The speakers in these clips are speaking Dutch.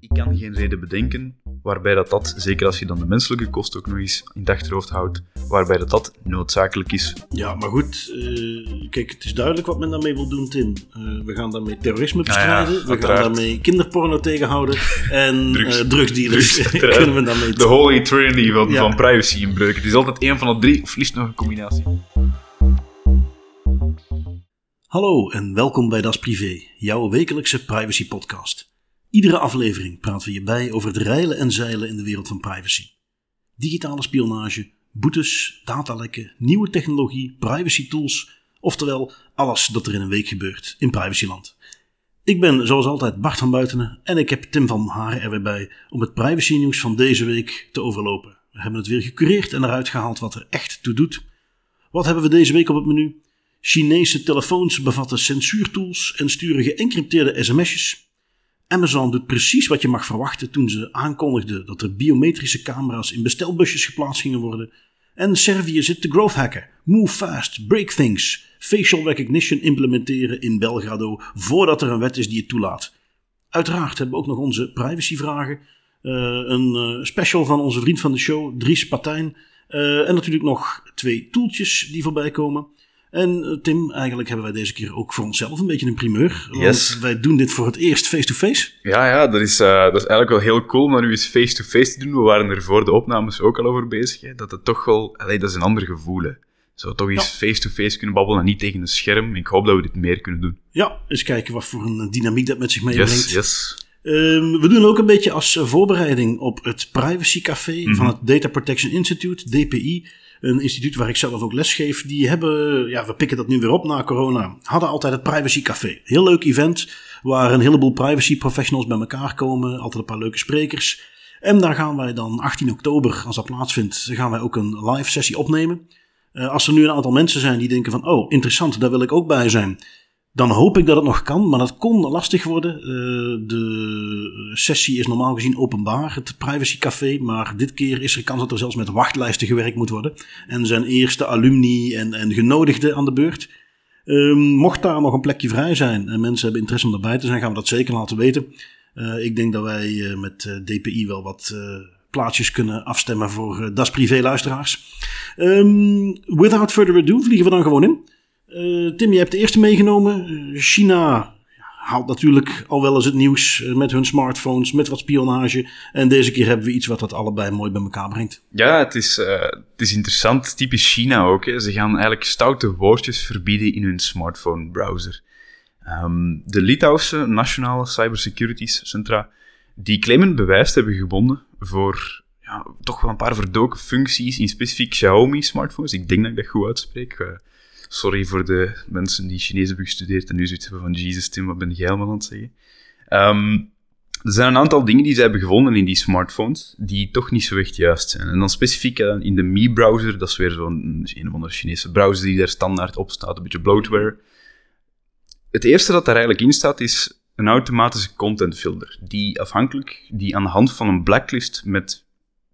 Ik kan geen reden bedenken waarbij dat, dat, zeker als je dan de menselijke kost ook nog eens in het achterhoofd houdt, waarbij dat, dat noodzakelijk is. Ja, maar goed, eh, kijk, het is duidelijk wat men daarmee wil doen, Tim. Eh, we gaan daarmee terrorisme Nou ja, bestrijden, we gaan daarmee kinderporno tegenhouden en Drugs. eh, drugsdealers Drugs, uiteraard. kunnen we daarmee De holy trinity van, Ja. van privacy inbreuken. Het is altijd één van de drie, of liefst nog een combinatie. Hallo en welkom bij Das Privé, jouw wekelijkse privacy podcast. Iedere aflevering praten we je bij over het reilen en zeilen in de wereld van privacy. Digitale spionage, boetes, datalekken, nieuwe technologie, privacy tools, oftewel alles dat er in een week gebeurt in privacyland. Ik ben zoals altijd Bart van Buitenen en ik heb Tim van Haren er weer bij om het privacy nieuws van deze week te overlopen. We hebben het weer gecureerd en eruit gehaald wat er echt toe doet. Wat hebben we deze week op het menu? Chinese telefoons bevatten censuurtools en sturen geëncrypteerde sms'jes. Amazon doet precies wat je mag verwachten toen ze aankondigden dat er biometrische camera's in bestelbusjes geplaatst gingen worden. En Servië zit te growth hacken, move fast, break things, facial recognition implementeren in Belgrado voordat er een wet is die het toelaat. Uiteraard hebben we ook nog onze privacyvragen. Eh, een eh, special van onze vriend van de show, Dries Patijn. Eh, en natuurlijk nog twee toeltjes die voorbij komen. En eh, Tim, eigenlijk hebben wij deze keer ook voor onszelf een beetje een primeur. Want Yes. wij doen dit voor het eerst face-to-face. Ja, ja dat, is, eh, dat is eigenlijk wel heel cool om dat nu eens face-to-face te doen. We waren er voor de opnames ook al over bezig. Hè. Dat het toch wel... Allee, dat is een ander gevoel, hè. Zo toch eens face-to-face kunnen babbelen en niet tegen een scherm. Ik hoop dat we dit meer kunnen doen. Ja, eens kijken wat voor een dynamiek dat met zich meebrengt. Yes, yes. Ehm, we doen ook een beetje als eh, voorbereiding op het Privacy Café Mhm. van het Data Protection Institute, DPI. Een instituut waar ik zelf ook les geef. Die hebben, ja, we pikken dat nu weer op na corona. Hadden altijd het Privacy Café. Heel leuk event waar een heleboel privacy professionals bij elkaar komen. Altijd een paar leuke sprekers. En daar gaan wij dan 18 oktober, als dat plaatsvindt, gaan wij ook een live sessie opnemen. Eh, als er nu een aantal mensen zijn die denken van, oh, interessant, daar wil ik ook bij zijn. Dan hoop ik dat het nog kan, maar dat kon lastig worden. Eh, de sessie is normaal gezien openbaar, het Privacy Café. Maar dit keer is er kans dat er zelfs met wachtlijsten gewerkt moet worden. En zijn eerste alumni en, en genodigden aan de beurt. Ehm, mocht daar nog een plekje vrij zijn en mensen hebben interesse om erbij te zijn, gaan we dat zeker laten weten. Eh, ik denk dat wij eh, met DPI wel wat plaatsjes kunnen afstemmen voor Das Privé luisteraars. Ehm, without further ado vliegen we dan gewoon in. Eh, Tim, je hebt de eerste meegenomen. Eh, China haalt natuurlijk al wel eens het nieuws eh, met hun smartphones, met wat spionage. En deze keer hebben we iets wat dat allebei mooi bij elkaar brengt. Ja, het is, het is interessant. Typisch China ook. Ze gaan eigenlijk stoute woordjes verbieden in hun smartphone-browser. Ehm, de Litouwse Nationale Cybersecurity Centra, die claimen bewijs te hebben gebonden voor ja, toch wel een paar verdoken functies in specifiek Xiaomi-smartphones. Ik denk dat ik dat goed uitspreek. Sorry voor de mensen die Chinees hebben gestudeerd en nu zoiets hebben van Jesus Tim, wat ben jij allemaal aan het zeggen? Ehm, er zijn een aantal dingen die ze hebben gevonden in die smartphones, die toch niet zo echt juist zijn. En dan specifiek eh, in de Mi-browser, dat is weer zo'n een of andere Chinese browser die daar standaard op staat, een beetje bloatware. Het eerste dat daar eigenlijk in staat is een automatische content filter, die afhankelijk, die aan de hand van een blacklist met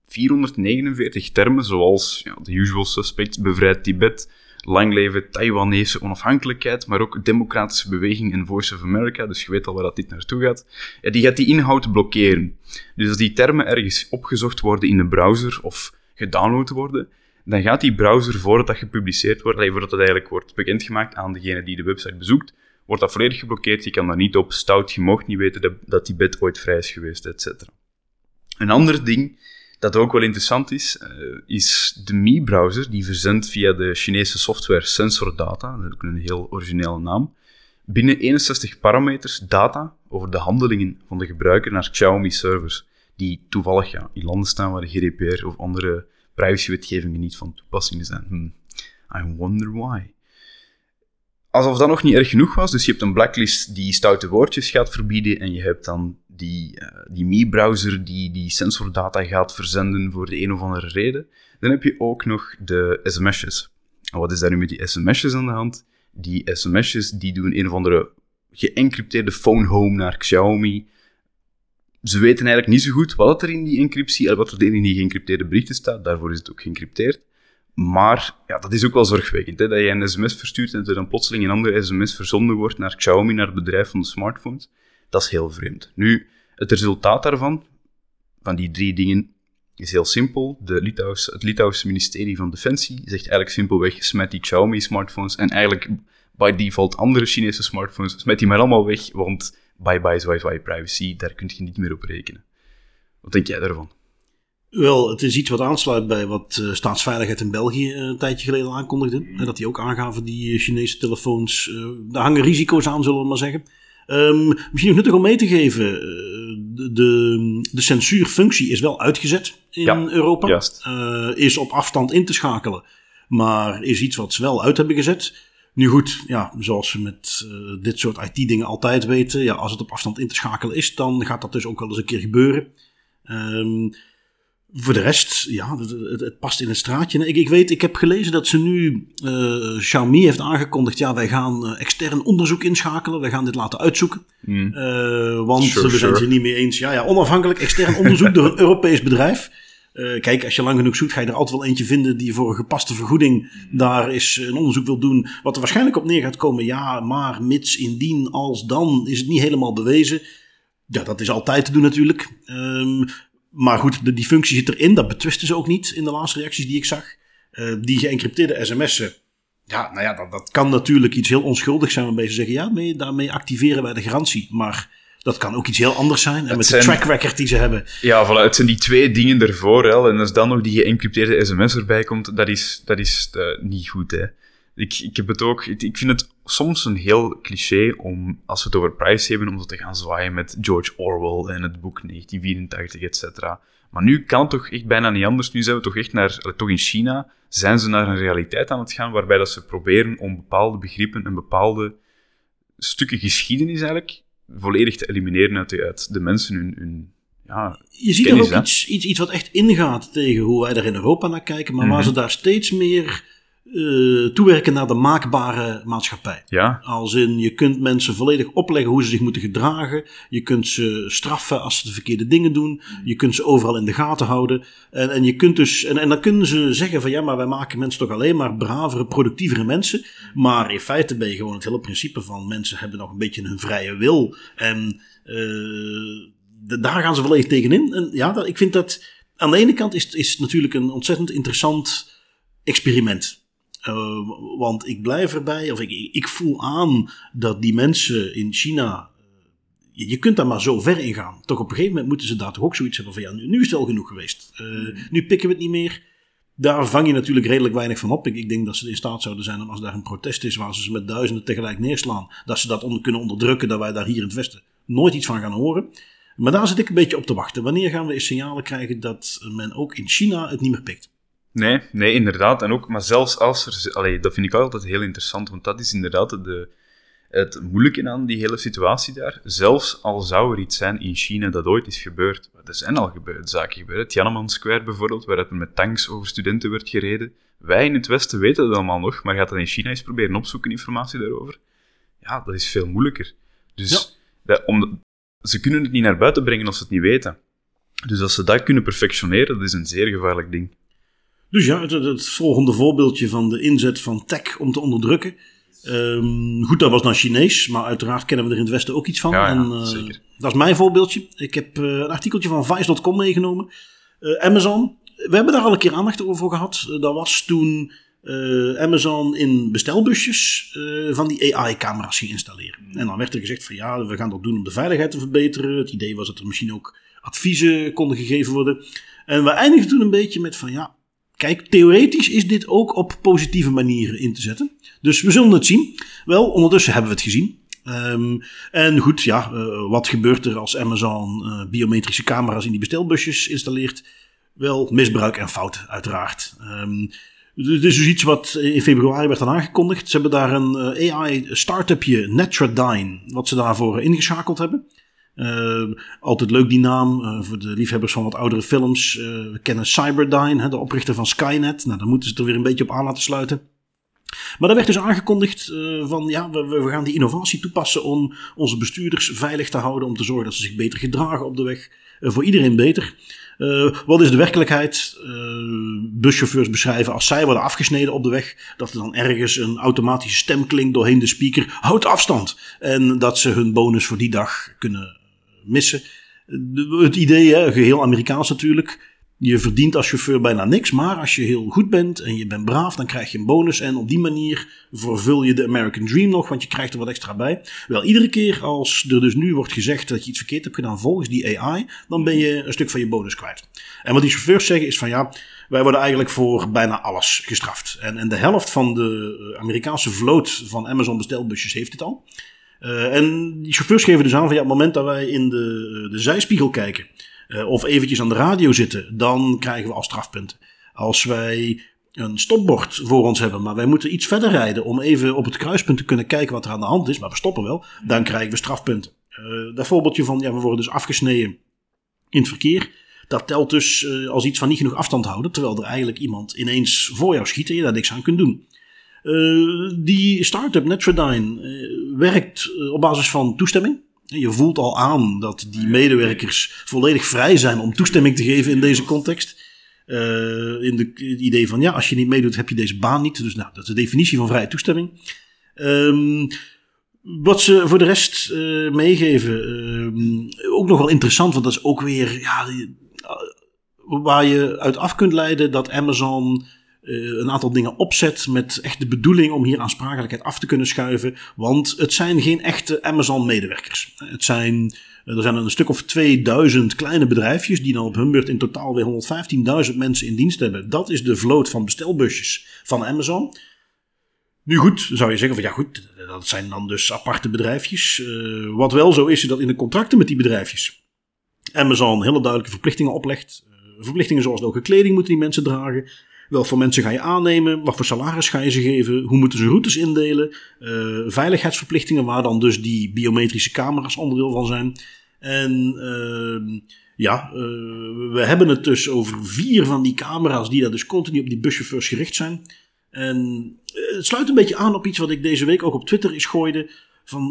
449 termen, zoals ja, de usual suspects, bevrijd Tibet, lang leven Taiwanese onafhankelijkheid, maar ook democratische beweging en Voice of America, dus je weet al waar dat dit naartoe gaat, die gaat die inhoud blokkeren. Dus als die termen ergens opgezocht worden in de browser of gedownload worden, dan gaat die browser, voordat dat gepubliceerd wordt, voordat dat eigenlijk wordt bekendgemaakt aan degene die de website bezoekt, wordt dat volledig geblokkeerd. Je kan daar niet op stout, je mocht niet weten dat, dat Tibet ooit vrij is geweest, etc. Een ander ding dat ook wel interessant is, eh, is de Mi-browser, die verzendt via de Chinese software Sensor Data, dat is ook een heel originele naam, binnen 61 parameters data over de handelingen van de gebruiker naar Xiaomi-servers, die toevallig ja, in landen staan waar de GDPR of andere privacywetgevingen niet van toepassing zijn. Hmm. I wonder why. Alsof dat nog niet erg genoeg was, dus je hebt een blacklist die stoute woordjes gaat verbieden en je hebt dan die, eh, die Mi-browser die die sensordata gaat verzenden voor de een of andere reden. Dan heb je ook nog de sms'jes. En wat is daar nu met die sms'jes aan de hand? Die sms'jes die doen een of andere geëncrypteerde phone home naar Xiaomi. Ze weten eigenlijk niet zo goed wat er in die encryptie en wat er in die geëncrypteerde berichten staat. Daarvoor is het ook geëncrypteerd. Maar ja, dat is ook wel zorgwekkend. Hè? Dat je een sms verstuurt en er dan plotseling een andere sms verzonden wordt naar Xiaomi, naar het bedrijf van de smartphones. Dat is heel vreemd. Nu, het resultaat daarvan, van die drie dingen, is heel simpel. De Litouws, het Litouwse ministerie van Defensie zegt eigenlijk simpelweg, smet die Xiaomi-smartphones en eigenlijk by default andere Chinese smartphones, smet die maar allemaal weg, want bye-bye is wifi privacy, daar kun je niet meer op rekenen. Wat denk jij daarvan? Wel, het is iets wat aansluit bij wat uh, Staatsveiligheid in België uh, een tijdje geleden aankondigde. Dat die ook aangaven, die uh, Chinese telefoons, daar hangen risico's aan, zullen we maar zeggen. Um, misschien nog nuttig om mee te geven, de, de, de censuurfunctie is wel uitgezet in ja, Europa. Juist. is op afstand in te schakelen, maar is iets wat ze wel uit hebben gezet. Nu goed, ja, zoals we met uh, dit soort IT-dingen altijd weten, ja, als het op afstand in te schakelen is, dan gaat dat dus ook wel eens een keer gebeuren. Um, voor de rest, ja, het, past in een straatje. Ik, ik weet, ik heb gelezen dat ze nu, uh, Xiaomi heeft aangekondigd, ja, wij gaan uh, extern onderzoek inschakelen, wij gaan dit laten uitzoeken. Mm. Uh, want sure, we zijn het er niet mee eens. Ja, ja, onafhankelijk extern onderzoek door een Europees bedrijf. Uh, kijk, als je lang genoeg zoekt, ga je er altijd wel eentje vinden die voor een gepaste vergoeding daar is een onderzoek wil doen. Wat er waarschijnlijk op neer gaat komen, ja, maar mits, indien, als, dan, is het niet helemaal bewezen. Ja, dat is altijd te doen natuurlijk. Um, maar goed, de, die functie zit erin. Dat betwisten ze ook niet in de laatste reacties die ik zag. Uh, die geëncrypteerde sms'en. Ja, nou ja, dat, dat kan natuurlijk iets heel onschuldigs zijn waarbij ze zeggen, ja, mee, daarmee activeren wij de garantie. Maar dat kan ook iets heel anders zijn. En Het met zijn- de track record die ze hebben. Ja, voilà, het zijn die twee dingen ervoor. Hè, en als dan nog die geëncrypteerde sms erbij komt, dat is, dat is eh, niet goed. Hè. Ik, ik heb het ook... Ik, ik vind het soms een heel cliché om, als we het over privacy hebben, om zo te gaan zwaaien met George Orwell en het boek 1984, et cetera. Maar nu kan het toch echt bijna niet anders. Nu zijn we toch echt naar... Toch in China zijn ze naar een realiteit aan het gaan waarbij dat ze proberen om bepaalde begrippen en bepaalde stukken geschiedenis eigenlijk volledig te elimineren uit de, uit de mensen hun... hun ja, Je ziet er ook hè? iets, iets, iets wat echt ingaat tegen hoe wij daar in Europa naar kijken. Maar waar Mhm. ze daar steeds meer eh, toewerken naar de maakbare maatschappij. ja, Als in, je kunt mensen volledig opleggen hoe ze zich moeten gedragen. Je kunt ze straffen als ze de verkeerde dingen doen. Je kunt ze overal in de gaten houden. En, en, je kunt dus, en, en dan kunnen ze zeggen van ja, maar wij maken mensen toch alleen maar bravere, productievere mensen. Maar in feite ben je gewoon het hele principe van mensen hebben nog een beetje hun vrije wil. En eh, de- daar gaan ze volledig tegenin. En ja, dat, ik vind dat aan de ene kant is, is het natuurlijk een ontzettend interessant experiment. Uh, want ik blijf erbij, of ik, ik voel aan dat die mensen in China. eh, Je, kunt daar maar zo ver in gaan. Toch op een gegeven moment moeten ze daar toch ook zoiets hebben van ja, nu, nu is het wel genoeg geweest. Uh, Nu pikken we het niet meer. Daar vang je natuurlijk redelijk weinig van op. Ik, ik denk dat ze in staat zouden zijn om als daar een protest is waar ze ze met duizenden tegelijk neerslaan, dat ze dat onder, kunnen onderdrukken, dat wij daar hier in het Westen nooit iets van gaan horen. Maar daar zit ik een beetje op te wachten. Wanneer gaan we eens signalen krijgen dat men ook in China het niet meer pikt? Nee, nee, inderdaad. En ook, maar zelfs als er... Allee, dat vind ik altijd heel interessant, want dat is inderdaad de, het moeilijke aan die hele situatie daar. Zelfs al zou er iets zijn in China dat ooit is gebeurd. Er zijn al gebeurd, zaken gebeurd. Tiananmen Square bijvoorbeeld, waar het met tanks over studenten werd gereden. Wij in het Westen weten dat allemaal nog, maar gaat dat in China eens proberen opzoeken, informatie daarover? Ja, dat is veel moeilijker. Dus Ja. dat, om, ze kunnen het niet naar buiten brengen als ze het niet weten. Dus als ze dat kunnen perfectioneren, dat is een zeer gevaarlijk ding. Dus ja, het, het volgende voorbeeldje van de inzet van tech om te onderdrukken. Ehm, goed, dat was dan Chinees, maar uiteraard kennen we er in het Westen ook iets van. Ja, ja, en, eh, zeker. Dat is mijn voorbeeldje. Ik heb eh, een artikeltje van Vice.com meegenomen. Eh, Amazon, we hebben daar al een keer aandacht over gehad. Eh, dat was toen Amazon in bestelbusjes van die AI-camera's ging installeren. En dan werd er gezegd van ja, we gaan dat doen om de veiligheid te verbeteren. Het idee was dat er misschien ook adviezen konden gegeven worden. En we eindigden toen een beetje met van ja, Kijk, theoretisch is dit ook op positieve manieren in te zetten. Dus we zullen het zien. Wel, ondertussen hebben we het gezien. Ehm, en goed, ja, eh, wat gebeurt er als Amazon eh, biometrische camera's in die bestelbusjes installeert? Wel, misbruik en fout, uiteraard. Ehm, het is dus iets wat in februari werd aangekondigd. Ze hebben daar een eh, AI-startupje, Netradyne, wat ze daarvoor ingeschakeld hebben. Uh, altijd leuk die naam, uh, voor de liefhebbers van wat oudere films. Uh, we kennen Cyberdyne, hè, de oprichter van Skynet. Nou, daar moeten ze er weer een beetje op aan laten sluiten. Maar er werd dus aangekondigd uh, van ja, we, we, gaan die innovatie toepassen om onze bestuurders veilig te houden, om te zorgen dat ze zich beter gedragen op de weg. Uh, voor iedereen beter. Uh, wat is de werkelijkheid? buschauffeurs beschrijven als zij worden afgesneden op de weg, dat er dan ergens een automatische stem klinkt doorheen de speaker: houd afstand! En dat ze hun bonus voor die dag kunnen missen. Het idee, hè, geheel Amerikaans natuurlijk. Je verdient als chauffeur bijna niks, maar als je heel goed bent en je bent braaf, dan krijg je een bonus. En op die manier vervul je de American Dream nog, want je krijgt er wat extra bij. Wel, iedere keer als er dus nu wordt gezegd dat je iets verkeerd hebt gedaan volgens die AI, dan ben je een stuk van je bonus kwijt. En wat die chauffeurs zeggen is van ja, wij worden eigenlijk voor bijna alles gestraft. En, en de helft van de eh, Amerikaanse vloot van Amazon bestelbusjes heeft dit al. Uh, en die chauffeurs geven dus aan van ja, op het moment dat wij in de, de zijspiegel kijken uh, of eventjes aan de radio zitten, dan krijgen we al strafpunten. Als wij een stopbord voor ons hebben, maar wij moeten iets verder rijden om even op het kruispunt te kunnen kijken wat er aan de hand is, maar we stoppen wel, dan krijgen we strafpunten. Uh, dat voorbeeldje van, ja, we worden dus afgesneden in het verkeer. Dat telt dus als iets van niet genoeg afstand houden, terwijl er eigenlijk iemand ineens voor jou schiet en je daar niks aan kunt doen. Uh, die start-up Netrodyne werkt op basis van toestemming. Je voelt al aan dat die medewerkers volledig vrij zijn om toestemming te geven in deze context. In de, het idee van ja, als je niet meedoet, heb je deze baan niet. Dus nou, dat is de definitie van vrije toestemming. Um, wat ze voor de rest meegeven, uh, ook nog wel interessant, want dat is ook weer ja, waar je uit af kunt leiden dat Amazon uh, een aantal dingen opzet met echt de bedoeling om hier aansprakelijkheid af te kunnen schuiven. Want het zijn geen echte Amazon-medewerkers. Het zijn, uh, er zijn een stuk of 2000 kleine bedrijfjes die dan op hun beurt in totaal weer 115.000 mensen in dienst hebben. Dat is de vloot van bestelbusjes van Amazon. Nu goed, zou je zeggen van ja goed, dat zijn dan dus aparte bedrijfjes. Uh, wat wel zo is, is dat in de contracten met die bedrijfjes Amazon hele duidelijke verplichtingen oplegt. verplichtingen zoals ook kleding moeten die mensen dragen. Wel voor mensen ga je aannemen? Wat voor salaris ga je ze geven? Hoe moeten ze routes indelen? Uh, veiligheidsverplichtingen, waar dan dus die biometrische camera's onderdeel van zijn. En uh, ja, uh, we hebben het dus over vier van die camera's die daar dus continu op die buschauffeurs gericht zijn. En het sluit een beetje aan op iets wat ik deze week ook op Twitter is gooide. Van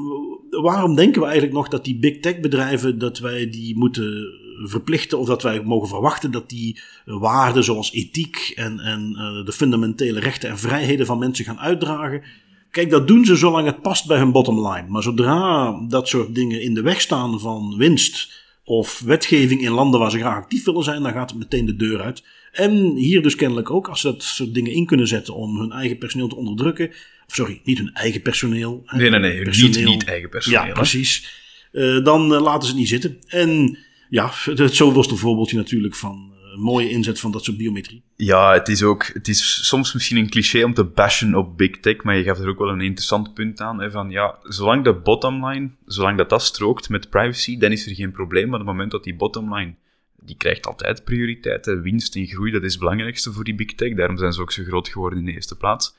waarom denken we eigenlijk nog dat die big tech bedrijven dat wij die moeten verplichten of dat wij mogen verwachten dat die waarden zoals ethiek en, en uh, de fundamentele rechten en vrijheden van mensen gaan uitdragen. Kijk, dat doen ze zolang het past bij hun bottom line. Maar zodra dat soort dingen in de weg staan van winst of wetgeving in landen waar ze graag actief willen zijn, dan gaat het meteen de deur uit. En hier dus kennelijk ook, als ze dat soort dingen in kunnen zetten om hun eigen personeel te onderdrukken. Sorry, niet hun eigen personeel. Nee, nee, nee, personeel, niet, niet eigen personeel. Ja, precies. Uh, dan uh, laten ze het niet zitten. En ja, het zoveelste voorbeeldje natuurlijk van uh, mooie inzet van dat soort biometrie. Ja, het is ook, het is soms misschien een cliché om te bashen op big tech, maar je gaf er ook wel een interessant punt aan. Hè, van ja, zolang de bottomline, zolang dat dat strookt met privacy, dan is er geen probleem. Maar op het moment dat die bottomline, die krijgt altijd prioriteit. Winst en groei, dat is het belangrijkste voor die big tech. Daarom zijn ze ook zo groot geworden in de eerste plaats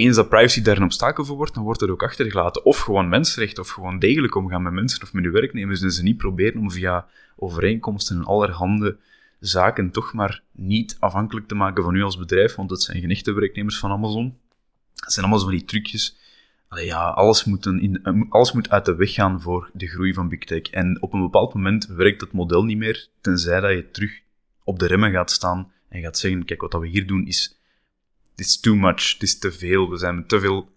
eens dat privacy daar een obstakel voor wordt, dan wordt het ook achtergelaten. Of gewoon mensenrechten, of gewoon degelijk omgaan met mensen of met uw werknemers. En ze niet proberen om via overeenkomsten en allerhande zaken toch maar niet afhankelijk te maken van u als bedrijf, want het zijn geen werknemers van Amazon. Het zijn allemaal zo van die trucjes. Allee, ja, alles moet, in, alles moet uit de weg gaan voor de groei van Big Tech. En op een bepaald moment werkt het model niet meer, tenzij dat je terug op de remmen gaat staan en gaat zeggen, kijk, wat we hier doen is het is too much, het is te veel, we zijn te veel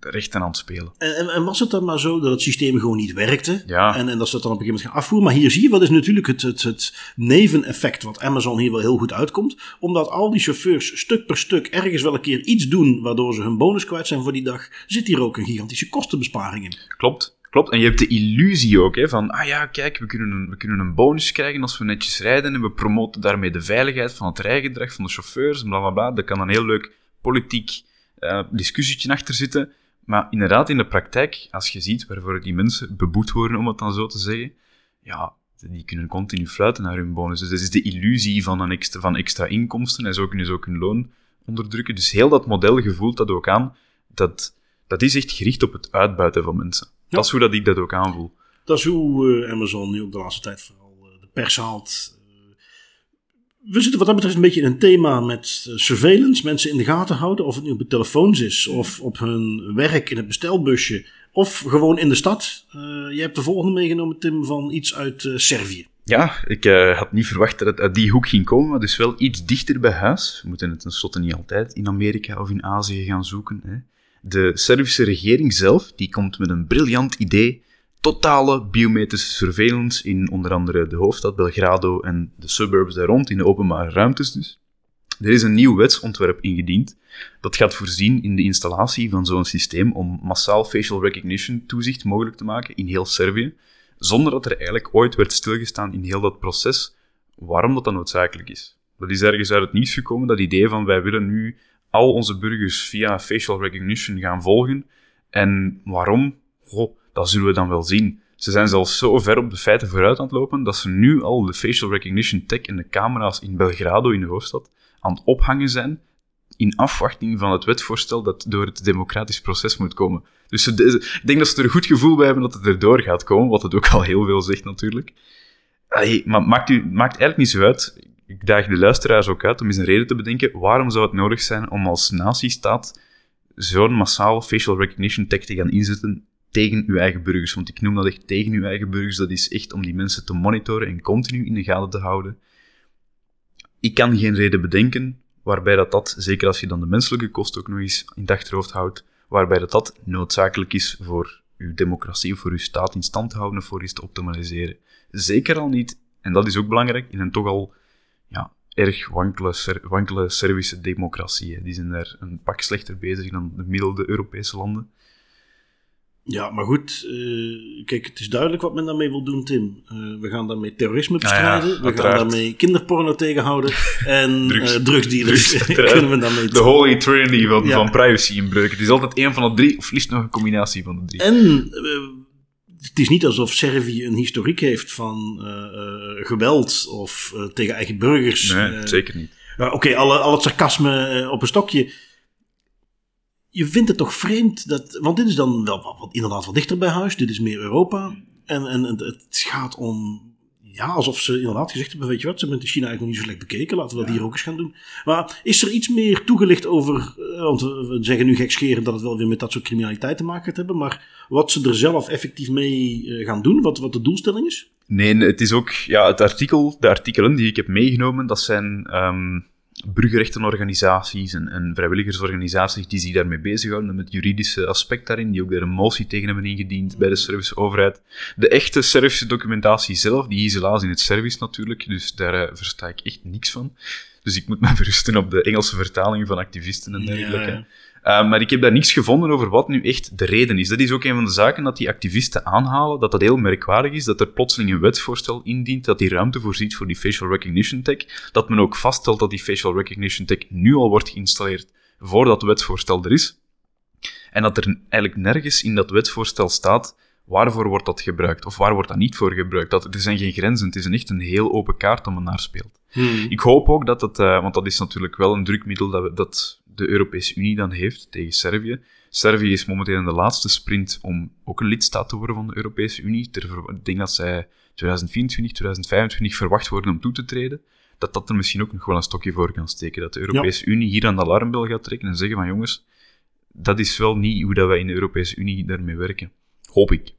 rechten aan het spelen. En, en, was het dan maar zo dat het systeem gewoon niet werkte? Ja. En, en dat ze het dan op een gegeven moment gaan afvoeren. Maar hier zie je wat is natuurlijk het, het, het neveneffect wat Amazon hier wel heel goed uitkomt. Omdat al die chauffeurs stuk per stuk ergens wel een keer iets doen waardoor ze hun bonus kwijt zijn voor die dag, zit hier ook een gigantische kostenbesparing in. Klopt. Klopt, en je hebt de illusie ook hè, van, ah ja, kijk, we kunnen, een, we kunnen een bonus krijgen als we netjes rijden en we promoten daarmee de veiligheid van het rijgedrag van de chauffeurs, bla bla bla. Daar kan een heel leuk politiek uh, discussietje achter zitten. Maar inderdaad, in de praktijk, als je ziet waarvoor die mensen beboet worden, om het dan zo te zeggen, ja, die kunnen continu fluiten naar hun bonus. Dus dat is de illusie van, een extra, van extra inkomsten en zo kunnen ze ook hun loon onderdrukken. Dus heel dat model gevoelt dat ook aan, dat, dat is echt gericht op het uitbuiten van mensen. Dat is hoe dat ik dat ook aanvoel. Dat is hoe uh, Amazon nu op de laatste tijd vooral uh, de pers haalt. we zitten wat dat betreft een beetje in een thema met eh, surveillance, mensen in de gaten houden, of het nu op de telefoons is, of op hun werk in het bestelbusje, of gewoon in de stad. Uh, je hebt de volgende meegenomen, Tim, van iets uit uh, Servië. Ja, ik uh, had niet verwacht dat het uit die hoek ging komen, maar dus wel iets dichter bij huis. We moeten het tenslotte niet altijd in Amerika of in Azië gaan zoeken. Hè. De Servische regering zelf die komt met een briljant idee totale biometrische surveillance in onder andere de hoofdstad Belgrado en de suburbs daar rond, in de openbare ruimtes dus. Er is een nieuw wetsontwerp ingediend dat gaat voorzien in de installatie van zo'n systeem om massaal facial recognition toezicht mogelijk te maken in heel Servië, zonder dat er eigenlijk ooit werd stilgestaan in heel dat proces waarom dat dan noodzakelijk is. Dat is ergens uit het nieuws gekomen, dat idee van wij willen nu al onze burgers via facial recognition gaan volgen. En waarom? Goh, dat zullen we dan wel zien. Ze zijn zelfs zo ver op de feiten vooruit aan het lopen dat ze nu al de facial recognition tech en de camera's in Belgrado, in de hoofdstad, aan het ophangen zijn in afwachting van het wetsvoorstel dat door het democratisch proces moet komen. Dus ik denk dat ze er een goed gevoel bij hebben dat het erdoor gaat komen, wat het ook al heel veel zegt natuurlijk. Maar maakt, u, maakt eigenlijk niet zo uit. Ik daag de luisteraars ook uit om eens een reden te bedenken. Waarom zou het nodig zijn om als natiestaat zo'n massaal facial recognition tech te gaan inzetten tegen uw eigen burgers. Want ik noem dat echt tegen uw eigen burgers. Dat is echt om die mensen te monitoren en continu in de gaten te houden. Ik kan geen reden bedenken waarbij dat, dat zeker als je dan de menselijke kosten ook nog eens in het achterhoofd houdt, waarbij dat, dat noodzakelijk is voor uw democratie of voor uw staat in stand te houden of voor iets te optimaliseren. Zeker al niet, en dat is ook belangrijk, in een toch al ja, erg wankele, wankele Servische democratie. Die zijn daar een pak slechter bezig dan de gemiddelde Europese landen. Ja, maar goed, uh, kijk, het is duidelijk wat men daarmee wil doen, Tim. Uh, we gaan daarmee terrorisme bestrijden, ja, we gaan daarmee kinderporno tegenhouden en Drugs, uh, drugsdealers Drugs, kunnen we daarmee De holy trinity van, ja. van privacy inbreken. Het is altijd één van de drie, of liefst nog een combinatie van de drie. En het is niet alsof Servië een historiek heeft van geweld of tegen eigen burgers. Nee, zeker niet. Oké, okay, alle, al het sarcasme op een stokje je vindt het toch vreemd dat. Want dit is dan wel wat, inderdaad wat dichter bij huis. Dit is meer Europa. En, en het gaat om. Ja, alsof ze inderdaad gezegd hebben: Weet je wat, ze hebben China eigenlijk nog niet zo slecht bekeken. Laten we dat hier ook eens gaan doen. Maar is er iets meer toegelicht over. Eh, want we zeggen nu gekscherend dat het wel weer met dat soort criminaliteit te maken gaat hebben. Maar wat ze er zelf effectief mee eh, gaan doen, wat, wat de doelstelling is? Nee, het is ook. Ja, het artikel, de artikelen die ik heb meegenomen, dat zijn. Um burgerrechtenorganisaties en, en, vrijwilligersorganisaties die zich daarmee bezighouden, met het juridische aspect daarin, die ook daar een motie tegen hebben ingediend bij de Servische overheid. De echte Servische documentatie zelf, die is helaas in het Servisch natuurlijk, dus daar uh, versta ik echt niks van. Dus ik moet me berusten op de Engelse vertalingen van activisten en dergelijke. Ja, uh, maar ik heb daar niks gevonden over wat nu echt de reden is. Dat is ook een van de zaken dat die activisten aanhalen, dat dat heel merkwaardig is, dat er plotseling een wetsvoorstel indient dat die ruimte voorziet voor die facial recognition tech, dat men ook vaststelt dat die facial recognition tech nu al wordt geïnstalleerd voordat het wetsvoorstel er is. En dat er eigenlijk nergens in dat wetsvoorstel staat waarvoor wordt dat gebruikt of waar wordt dat niet voor gebruikt. Dat, er zijn geen grenzen, het is een echt een heel open kaart om men naar speelt. Hmm. Ik hoop ook dat het, uh, want dat is natuurlijk wel een drukmiddel dat, we, dat de Europese Unie dan heeft tegen Servië. Servië is momenteel in de laatste sprint om ook een lidstaat te worden van de Europese Unie. Ik denk dat zij 2024, 2025 verwacht worden om toe te treden. Dat dat er misschien ook nog wel een stokje voor kan steken. Dat de Europese Unie hier aan de alarmbel gaat trekken en zeggen van jongens, dat is wel niet hoe dat wij in de Europese Unie daarmee werken. Hoop ik.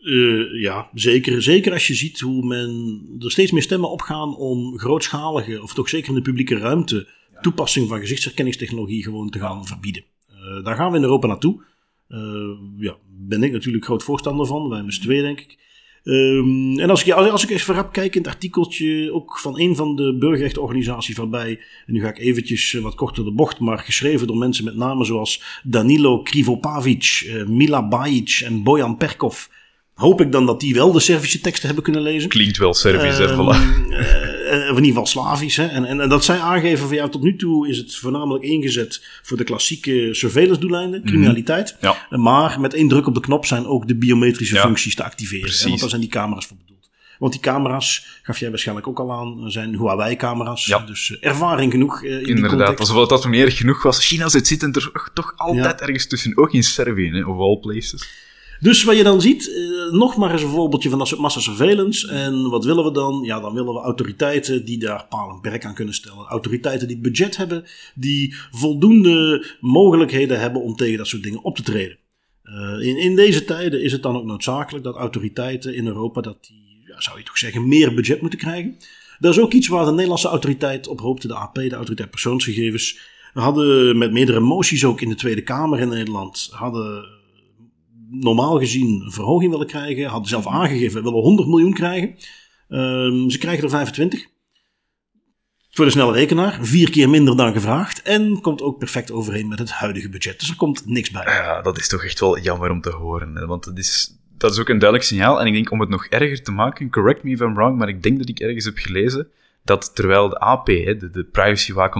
Uh, ja, zeker. Zeker als je ziet hoe men er steeds meer stemmen opgaan om grootschalige, of toch zeker in de publieke ruimte, toepassing van gezichtsherkenningstechnologie gewoon te gaan verbieden. Uh, daar gaan we in Europa naartoe. Uh, ja, ben ik natuurlijk groot voorstander van, wij z'n twee denk ik. Um, en als ik, als, als ik eens vooruit kijk in het artikeltje ook van een van de burgerrechtenorganisaties waarbij, en nu ga ik eventjes wat korter de bocht, maar geschreven door mensen met namen zoals Danilo Krivopavic, uh, Mila Bajic en Bojan Perkov, hoop ik dan dat die wel de Servische teksten hebben kunnen lezen. Klinkt wel Servisch, uh, voilà. Uh, in ieder geval Slavisch. Hè? En, en, en, dat zij aangeven van ja, tot nu toe is het voornamelijk ingezet voor de klassieke surveillance doeleinden, mhm. criminaliteit. Ja. Maar met één druk op de knop zijn ook de biometrische functies te activeren. Hè? Want daar zijn die camera's voor bedoeld. Want die camera's, gaf jij waarschijnlijk ook al aan, zijn Huawei-camera's. Ja. Dus uh, ervaring genoeg in Inderdaad, alsof dat erg genoeg was. China zit zitten er toch altijd ergens tussen, ook in Servië, hè, of all places. Dus wat je dan ziet, eh, nog maar eens een voorbeeldje van dat soort massa surveillance. En wat willen we dan? Ja, dan willen we autoriteiten die daar paal en perk aan kunnen stellen. Autoriteiten die budget hebben, die voldoende mogelijkheden hebben om tegen dat soort dingen op te treden. Uh, in, in deze tijden is het dan ook noodzakelijk dat autoriteiten in Europa, dat die, ja, zou je toch zeggen, meer budget moeten krijgen. Dat is ook iets waar de Nederlandse autoriteit op hoopte, de AP, de autoriteit persoonsgegevens. Hadden met meerdere moties ook in de Tweede Kamer in Nederland, hadden normaal gezien een verhoging willen krijgen. Hadden zelf aangegeven, willen 100 miljoen krijgen. Um, ze krijgen er 25. Voor de snelle rekenaar. Vier keer minder dan gevraagd. En komt ook perfect overeen met het huidige budget. Dus er komt niks bij. Ja, dat is toch echt wel jammer om te horen. Want dat is, dat is ook een duidelijk signaal. En ik denk om het nog erger te maken, correct me if I'm wrong, maar ik denk dat ik ergens heb gelezen dat terwijl de AP, de, de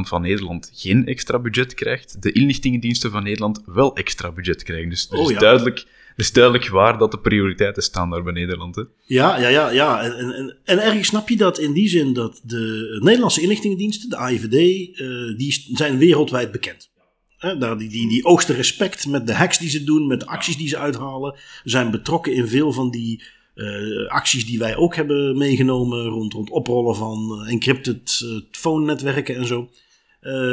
van Nederland, geen extra budget krijgt, de inlichtingendiensten van Nederland wel extra budget krijgen. Dus is, oh, duidelijk, er is duidelijk waar dat de prioriteiten staan daar bij Nederland. Hè? Ja, ja, ja. ja. En, en, en ergens snap je dat in die zin dat de Nederlandse inlichtingendiensten, de AIVD, uh, eh, die zijn wereldwijd bekend. daar, die, die, die oogsten respect met de hacks die ze doen, met de acties die ze uithalen. zijn betrokken in veel van die uh, acties die wij ook hebben meegenomen rond, rond oprollen van uh, encrypted uh, phone-netwerken en zo.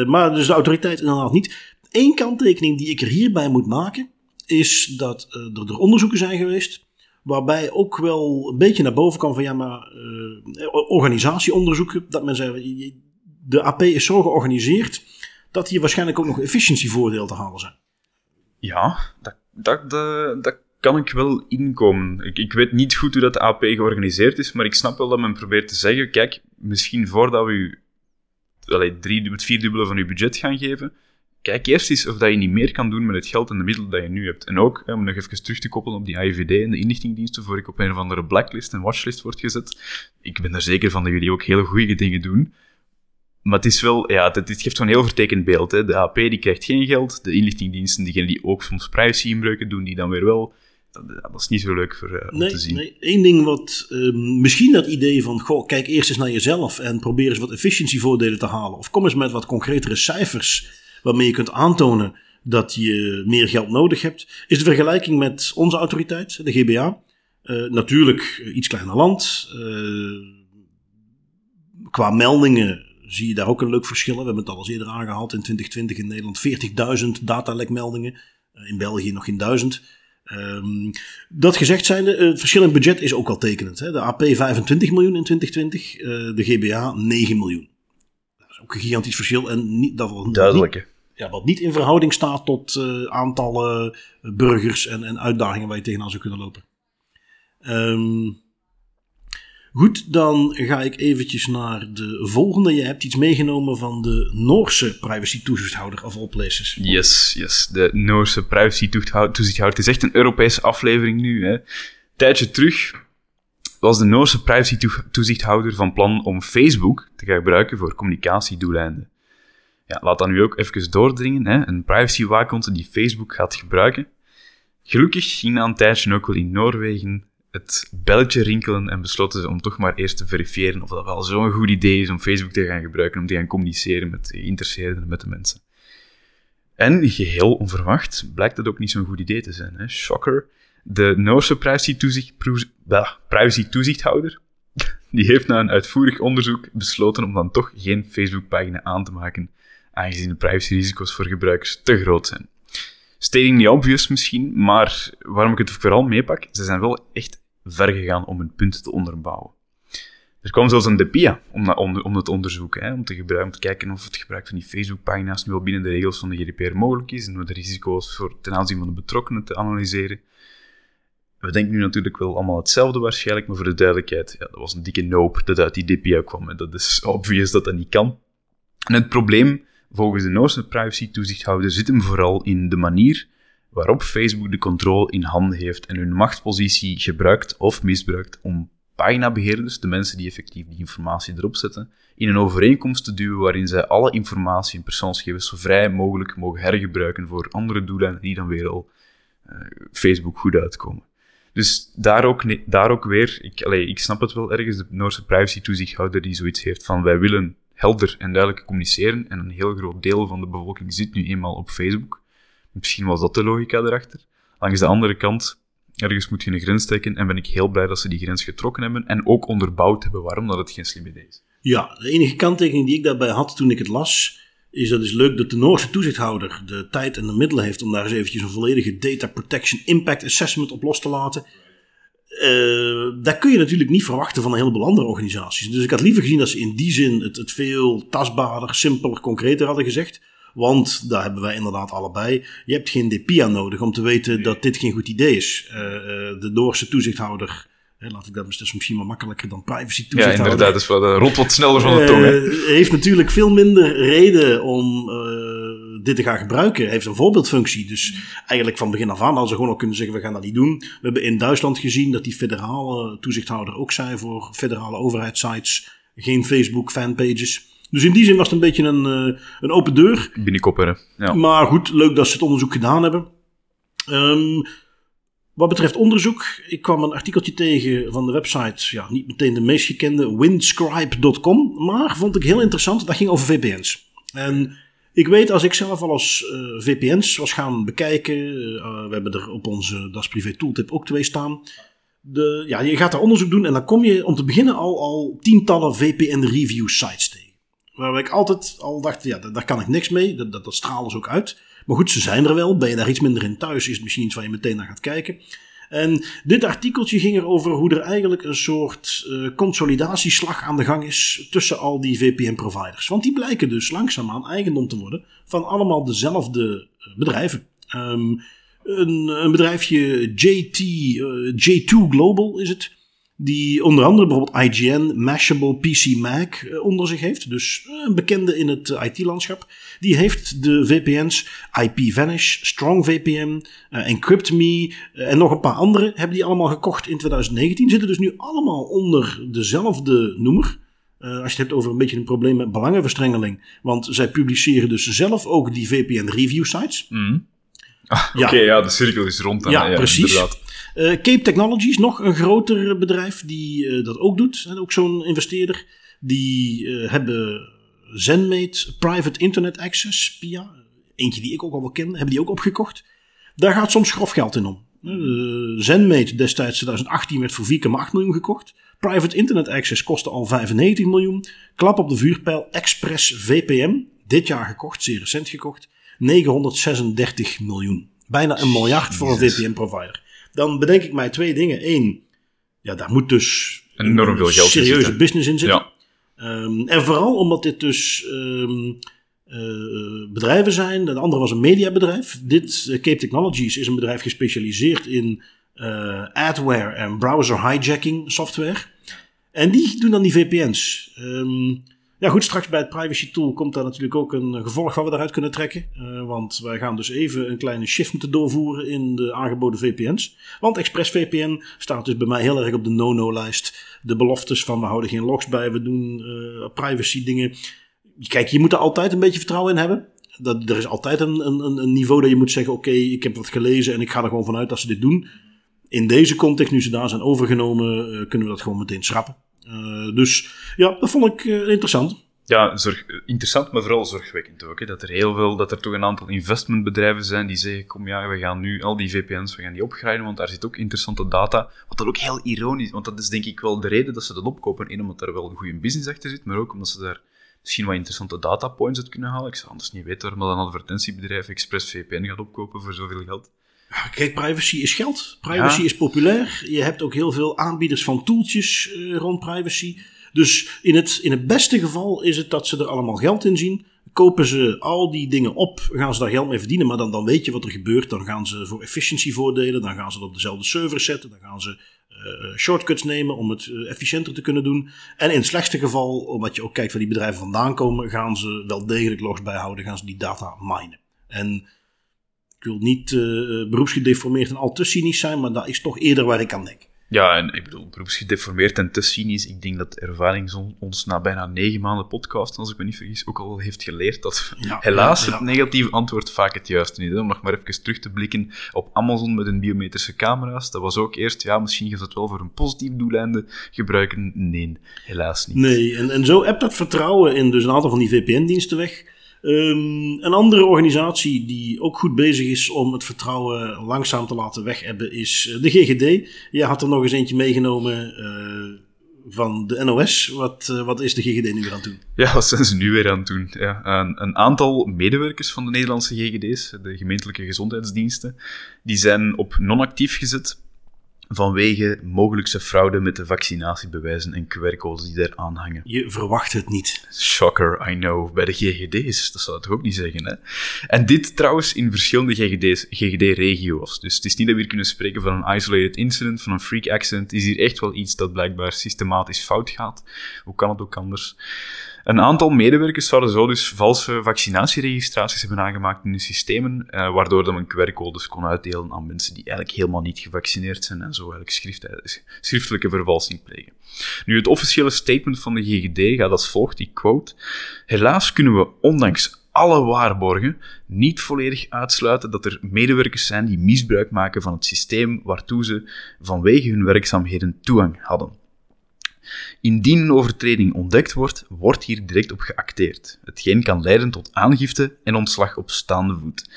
maar dus de autoriteit inderdaad niet. Eén kanttekening die ik er hierbij moet maken, is dat er, er onderzoeken zijn geweest. Waarbij ook wel een beetje naar boven kwam van ja, maar organisatieonderzoeken. Dat men zei, de AP is zo georganiseerd dat hier waarschijnlijk ook nog efficiëntievoordeel te halen zijn. Ja, dat, dat, dat, dat kan ik wel inkomen. Ik, ik weet niet goed hoe dat AP georganiseerd is, maar ik snap wel dat men probeert te zeggen, kijk, misschien voordat we u het vierdubbele van uw budget gaan geven, kijk eerst eens of dat je niet meer kan doen met het geld en de middelen dat je nu hebt. En ook, om nog even terug te koppelen op die AIVD en de inlichtingdiensten, voor ik op een of andere blacklist en watchlist word gezet. Ik ben er zeker van dat jullie ook hele goede dingen doen. Maar het is wel, ja, het, geeft zo'n heel vertekend beeld. Hè. De AP die krijgt geen geld, de inlichtingdiensten, diegenen die ook soms privacy-inbreuken doen, die dan weer wel dat, is niet zo leuk voor, uh, om nee, te zien. Nee, één ding wat uh, misschien dat idee van, goh, kijk eerst eens naar jezelf en probeer eens wat efficiëntievoordelen te halen. Of kom eens met wat concretere cijfers waarmee je kunt aantonen dat je meer geld nodig hebt. Is de vergelijking met onze autoriteit, de GBA. Uh, natuurlijk iets kleiner land. Qua meldingen zie je daar ook een leuk verschil. We hebben het al eens eerder aangehaald in 2020 in Nederland 40.000 datalekmeldingen. in België nog geen duizend. Um, dat gezegd zijnde, het verschil in budget is ook al tekenend. Hè? De AP 25 miljoen in 2020, uh, eh, de GBA 9 miljoen. Dat is ook een gigantisch verschil. En niet, dat Duidelijk. Niet, ja, wat niet in verhouding staat tot uh, aantallen burgers en, en uitdagingen waar je tegenaan zou kunnen lopen. Um, Goed, dan ga ik eventjes naar de volgende. Je hebt iets meegenomen van de Noorse privacy-toezichthouder of all places. Yes, yes. De Noorse privacy-toezichthouder. Het is echt een Europese aflevering nu. Hè. tijdje terug was de Noorse privacy-toezichthouder van plan om Facebook te gebruiken voor communicatiedoeleinden. Ja, laat dan nu ook even doordringen. Hè. Een privacy-waakhond die Facebook gaat gebruiken. Gelukkig ging na een tijdje ook wel in Noorwegen het belletje rinkelen en besloten ze om toch maar eerst te verifiëren of dat wel zo'n goed idee is om Facebook te gaan gebruiken om te gaan communiceren met de geïnteresseerden, met de mensen. En geheel onverwacht blijkt dat ook niet zo'n goed idee te zijn. Hè? Shocker. De Noorse privacy-toezichthouder die heeft na een uitvoerig onderzoek besloten om dan toch geen Facebook-pagina aan te maken, aangezien de privacyrisico's voor gebruikers te groot zijn. Stating the obvious misschien, maar waarom ik het vooral meepak, ze zijn wel echt ver gegaan om hun punt te onderbouwen. Er kwam zelfs een DPIA om, om, het te onderzoeken, hè, om, te gebruiken, om te kijken of het gebruik van die Facebook-pagina's nu wel binnen de regels van de GDPR mogelijk is en de risico's voor, ten aanzien van de betrokkenen te analyseren. We denken nu natuurlijk wel allemaal hetzelfde waarschijnlijk, maar voor de duidelijkheid, ja, dat was een dikke nope dat uit die DPIA kwam. En dat is obvious dat dat niet kan. En het probleem, volgens de Noorse privacy-toezichthouder, zit hem vooral in de manier waarop Facebook de controle in handen heeft en hun machtspositie gebruikt of misbruikt om paginabeheerders, de mensen die effectief die informatie erop zetten, in een overeenkomst te duwen waarin zij alle informatie en persoonsgegevens zo vrij mogelijk mogen hergebruiken voor andere doelen die dan weer al uh, Facebook goed uitkomen. Dus daar ook, daar ook weer, ik, ik snap het wel ergens, de Noorse privacy-toezichthouder die zoiets heeft van wij willen helder en duidelijk communiceren en een heel groot deel van de bevolking zit nu eenmaal op Facebook. Misschien was dat de logica erachter. Langs de andere kant, Ergens moet je een grens trekken en ben ik heel blij dat ze die grens getrokken hebben en ook onderbouwd hebben waarom dat het geen slim idee is. Ja, de enige kanttekening die ik daarbij had toen ik het las, is dat is leuk dat de Noorse toezichthouder de tijd en de middelen heeft om daar eens eventjes een volledige Data Protection Impact Assessment op los te laten. Uh, dat kun je natuurlijk niet verwachten van een heleboel andere organisaties. Dus ik had liever gezien dat ze in die zin het, het veel tastbaarder, simpeler, concreter hadden gezegd. Want daar hebben wij inderdaad allebei. Je hebt geen DPIA nodig om te weten dat dit geen goed idee is. Uh, de Noorse toezichthouder laat ik dat misschien wel makkelijker dan privacy toezicht Ja, inderdaad. Dus wat, rot wat sneller van de tong. Uh, heeft natuurlijk veel minder reden om uh, dit te gaan gebruiken. Heeft een voorbeeldfunctie. Dus eigenlijk van begin af aan hadden ze gewoon al kunnen zeggen, we gaan dat niet doen. We hebben in Duitsland gezien dat die federale toezichthouder ook zei voor federale overheidssites. Geen Facebook fanpages. Dus in die zin was het een beetje een, uh, een open deur. Binnenkopperen. Ja. Maar goed, leuk dat ze het onderzoek gedaan hebben. Um, wat betreft onderzoek, ik kwam een artikeltje tegen van de website, ja, niet meteen de meest gekende, windscribe.com, maar vond ik heel interessant. Dat ging over VPN's. En ik weet, als ik zelf al eens uh, VPN's was gaan bekijken, uh, we hebben er op onze Das Privé Tooltip ook twee staan. De, ja, je gaat daar onderzoek doen en dan kom je om te beginnen al, al tientallen VPN-review sites tegen. Waar ik altijd al dacht, ja, daar, kan ik niks mee, dat, dat, dat stralen ze ook uit. Maar goed, ze zijn er wel. Ben je daar iets minder in thuis, is het misschien iets waar je meteen naar gaat kijken. En dit artikeltje ging erover hoe er eigenlijk een soort uh, consolidatieslag aan de gang is tussen al die VPN-providers. Want die blijken dus langzaamaan eigendom te worden van allemaal dezelfde eh, bedrijven. Um, een, een, bedrijfje JT, uh, J2 Global is het die onder andere bijvoorbeeld IGN, Mashable, PC Mac eh, onder zich heeft. Dus eh, een bekende in het eh, IT-landschap. Die heeft de VPN's IPVanish, StrongVPN, uh, EncryptMe en nog een paar andere. Hebben die allemaal gekocht in 2019. Zitten dus nu allemaal onder dezelfde noemer. Uh, als je het hebt over een beetje een probleem met belangenverstrengeling. Want zij publiceren dus zelf ook die VPN-review sites. Mm. Ah, Oké, ja. de cirkel is rond. Dan, ja, ja, precies. Inderdaad. Uh, Cape Technologies, nog een groter bedrijf die uh, dat ook doet. Ook zo'n investeerder. Die uh, hebben ZenMate Private Internet Access, PIA. Eentje die ik ook al wel ken, hebben die ook opgekocht. Daar gaat soms grof geld in om. ZenMate destijds 2018 werd voor 4,8 miljoen gekocht. Private Internet Access kostte al 95 miljoen. Klap op de vuurpijl Express VPN. Dit jaar gekocht, zeer recent gekocht. 936 miljoen. Bijna een miljard voor een VPN-provider. Dan bedenk ik mij twee dingen. Eén, ja, daar moet dus enorm veel geld serieuze business in zitten. Ja. Um, en vooral omdat dit dus um, uh, bedrijven zijn. De andere was een mediabedrijf. Dit, uh, Cape Technologies, is een bedrijf gespecialiseerd in uh, adware en browser hijacking software. En die doen dan die VPN's. Um, ja, goed, straks bij het privacy tool komt daar natuurlijk ook een gevolg wat we daaruit kunnen trekken. Uh, want wij gaan dus even een kleine shift moeten doorvoeren in de aangeboden VPN's. Want ExpressVPN staat dus bij mij heel erg op de no-no-lijst. De beloftes van we houden geen logs bij, we doen uh, privacy dingen. Kijk, je moet er altijd een beetje vertrouwen in hebben. Dat, er is altijd een, een, een niveau dat je moet zeggen: Oké, ik heb wat gelezen en ik ga er gewoon vanuit dat ze dit doen. In deze context, nu ze daar zijn overgenomen, uh, kunnen we dat gewoon meteen schrappen. Uh, dus ja, dat vond ik uh, interessant. Ja, zorg, interessant, maar vooral zorgwekkend ook. Hè, dat er heel veel, dat er toch een aantal investmentbedrijven zijn die zeggen, kom ja, we gaan nu al die VPN's, we gaan die opgrijden, want daar zit ook interessante data. Wat dat ook heel ironisch, want dat is denk ik wel de reden dat ze dat opkopen. Eén, omdat er wel een goede business achter zit, maar ook omdat ze daar misschien wat interessante datapoints uit kunnen halen. Ik zou anders niet weten waarom dat een advertentiebedrijf ExpressVPN gaat opkopen voor zoveel geld. Kijk, privacy is geld. Privacy ja. is populair. Je hebt ook heel veel aanbieders van toeltjes uh, rond privacy. Dus in het, in het beste geval is het dat ze er allemaal geld in zien. Kopen ze al die dingen op, gaan ze daar geld mee verdienen. Maar dan, dan weet je wat er gebeurt. Dan gaan ze voor efficiëntie voordelen. Dan gaan ze het op dezelfde server zetten. Dan gaan ze uh, shortcuts nemen om het uh, efficiënter te kunnen doen. En in het slechtste geval, omdat je ook kijkt waar die bedrijven vandaan komen, gaan ze wel degelijk logs bijhouden. Gaan ze die data minen. En ik wil niet uh, beroepsgedeformeerd en al te cynisch zijn, maar dat is toch eerder waar ik aan denk. Ja, en ik bedoel, beroepsgedeformeerd en te cynisch. Ik denk dat ervaring ons na bijna negen maanden podcast, als ik me niet vergis, ook al heeft geleerd dat ja, helaas ja, ja. het negatieve antwoord vaak het juiste is. Om nog maar even terug te blikken op Amazon met hun biometrische camera's. Dat was ook eerst, ja, misschien gaat het wel voor een positief doeleinde gebruiken. Nee, helaas niet. Nee, en, en zo hebt dat vertrouwen in dus een aantal van die VPN-diensten weg. Ehm, een andere organisatie die ook goed bezig is om het vertrouwen langzaam te laten weghebben is eh, de GGD. Je had er nog eens eentje meegenomen uh, van de NOS. Wat, uh, wat is de GGD nu weer aan het doen? Ja, wat zijn ze nu weer aan het doen? Ja, een, een, aantal medewerkers van de Nederlandse GGD's, de gemeentelijke gezondheidsdiensten, die zijn op non-actief gezet vanwege mogelijkse fraude met de vaccinatiebewijzen en QR-codes die daar aanhangen. Je verwacht het niet. Shocker, I know. Bij de GGD's, dat zou het toch ook niet zeggen, hè? En dit trouwens in verschillende GGD's, GGD-regio's. Dus het is niet dat we hier kunnen spreken van een isolated incident, van een freak accident. Het is hier echt wel iets dat blijkbaar systematisch fout gaat. Hoe kan het ook anders? Een aantal medewerkers zouden zo dus valse vaccinatieregistraties hebben aangemaakt in hun systemen, eh, waardoor men QR-codes kon uitdelen aan mensen die eigenlijk helemaal niet gevaccineerd zijn en zo eigenlijk schrift, schriftelijke vervalsing plegen. Nu, het officiële statement van de GGD gaat als volgt, ik quote, Helaas kunnen we ondanks alle waarborgen niet volledig uitsluiten dat er medewerkers zijn die misbruik maken van het systeem waartoe ze vanwege hun werkzaamheden toegang hadden. Indien een overtreding ontdekt wordt, wordt hier direct op geacteerd, hetgeen kan leiden tot aangifte en ontslag op staande voet.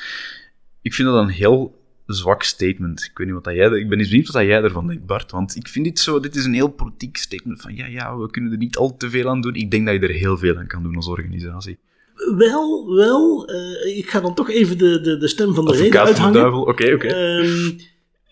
Ik vind dat een heel zwak statement. Ik weet niet wat jij... Ik ben eens benieuwd wat jij ervan denkt, Bart. Want ik vind dit zo... Dit is een heel politiek statement van... Ja, ja, we kunnen er niet al te veel aan doen. Ik denk dat je er heel veel aan kan doen als organisatie. Wel, wel. Uh, ik ga dan toch even de, de, de stem van de reden uithangen. Oké, oké. Okay, ehm,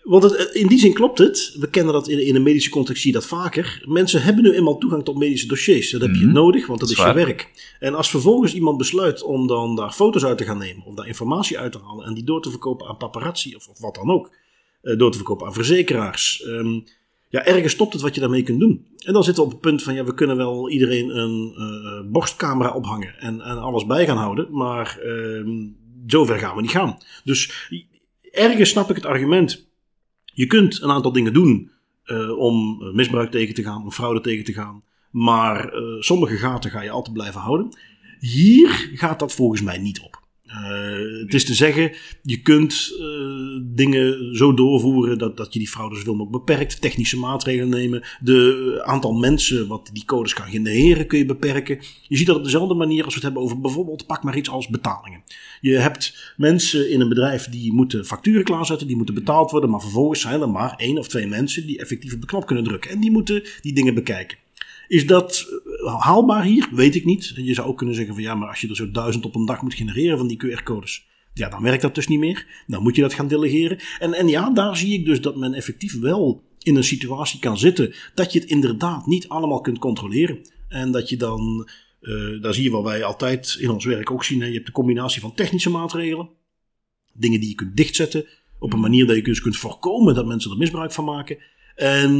want het, eh, in die zin klopt het. We kennen dat in, in een medische context, zie je dat vaker. Mensen hebben nu eenmaal toegang tot medische dossiers. Dat heb je mhm. nodig, want dat, is, je werk. En als vervolgens iemand besluit om dan daar foto's uit te gaan nemen, of daar informatie uit te halen en die door te verkopen aan paparazzi of, of wat dan ook, uh, door te verkopen aan verzekeraars. Um, ja, ergens stopt het wat je daarmee kunt doen. En dan zitten we op het punt van, ja, we kunnen wel iedereen een uh, borstcamera ophangen en, en alles bij gaan houden, maar uh, zover gaan we niet gaan. Dus ergens snap ik het argument je kunt een aantal dingen doen uh, om misbruik tegen te gaan, om fraude tegen te gaan. Maar uh, sommige gaten ga je altijd blijven houden. Hier gaat dat volgens mij niet op. Uh, het is te zeggen, je kunt uh, dingen zo doorvoeren dat, dat je die fraude zoveel mogelijk beperkt. Technische maatregelen nemen. De aantal mensen wat die codes kan genereren kun je beperken. Je ziet dat op dezelfde manier als we het hebben over bijvoorbeeld, pak maar iets als betalingen. Je hebt mensen in een bedrijf die moeten facturen klaarzetten, die moeten betaald worden. Maar vervolgens zijn er maar één of twee mensen die effectief op de knop kunnen drukken. En die moeten die dingen bekijken. Is dat eh, haalbaar hier? Weet ik niet. Je zou ook kunnen zeggen van ja, maar als je er zo duizend op een dag moet genereren van die QR-codes. Ja, dan werkt dat dus niet meer. Dan moet je dat gaan delegeren. En, en ja, daar zie ik dus dat men effectief wel in een situatie kan zitten dat je het inderdaad niet allemaal kunt controleren. En dat je dan, uh, daar zie je wat wij altijd in ons werk ook zien. Hè. Je hebt de combinatie van technische maatregelen, dingen die je kunt dichtzetten op een manier dat je dus kunt voorkomen dat mensen er misbruik van maken. En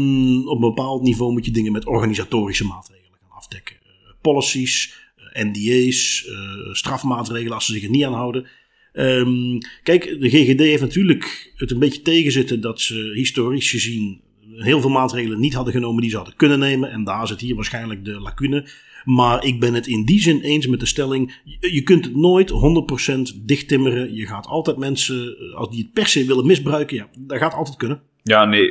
op een bepaald niveau moet je dingen met organisatorische maatregelen afdekken. Uh, policies, eh, NDA's, eh, strafmaatregelen als ze zich er niet aan houden. Um, kijk, de GGD heeft natuurlijk het een beetje tegenzitten dat ze historisch gezien heel veel maatregelen niet hadden genomen die ze hadden kunnen nemen. En daar zit hier waarschijnlijk de lacune. Maar ik ben het in die zin eens met de stelling: je kunt het nooit 100% dichttimmeren. Je gaat altijd mensen, als die het per se willen misbruiken, ja, dat gaat altijd kunnen. Ja, nee,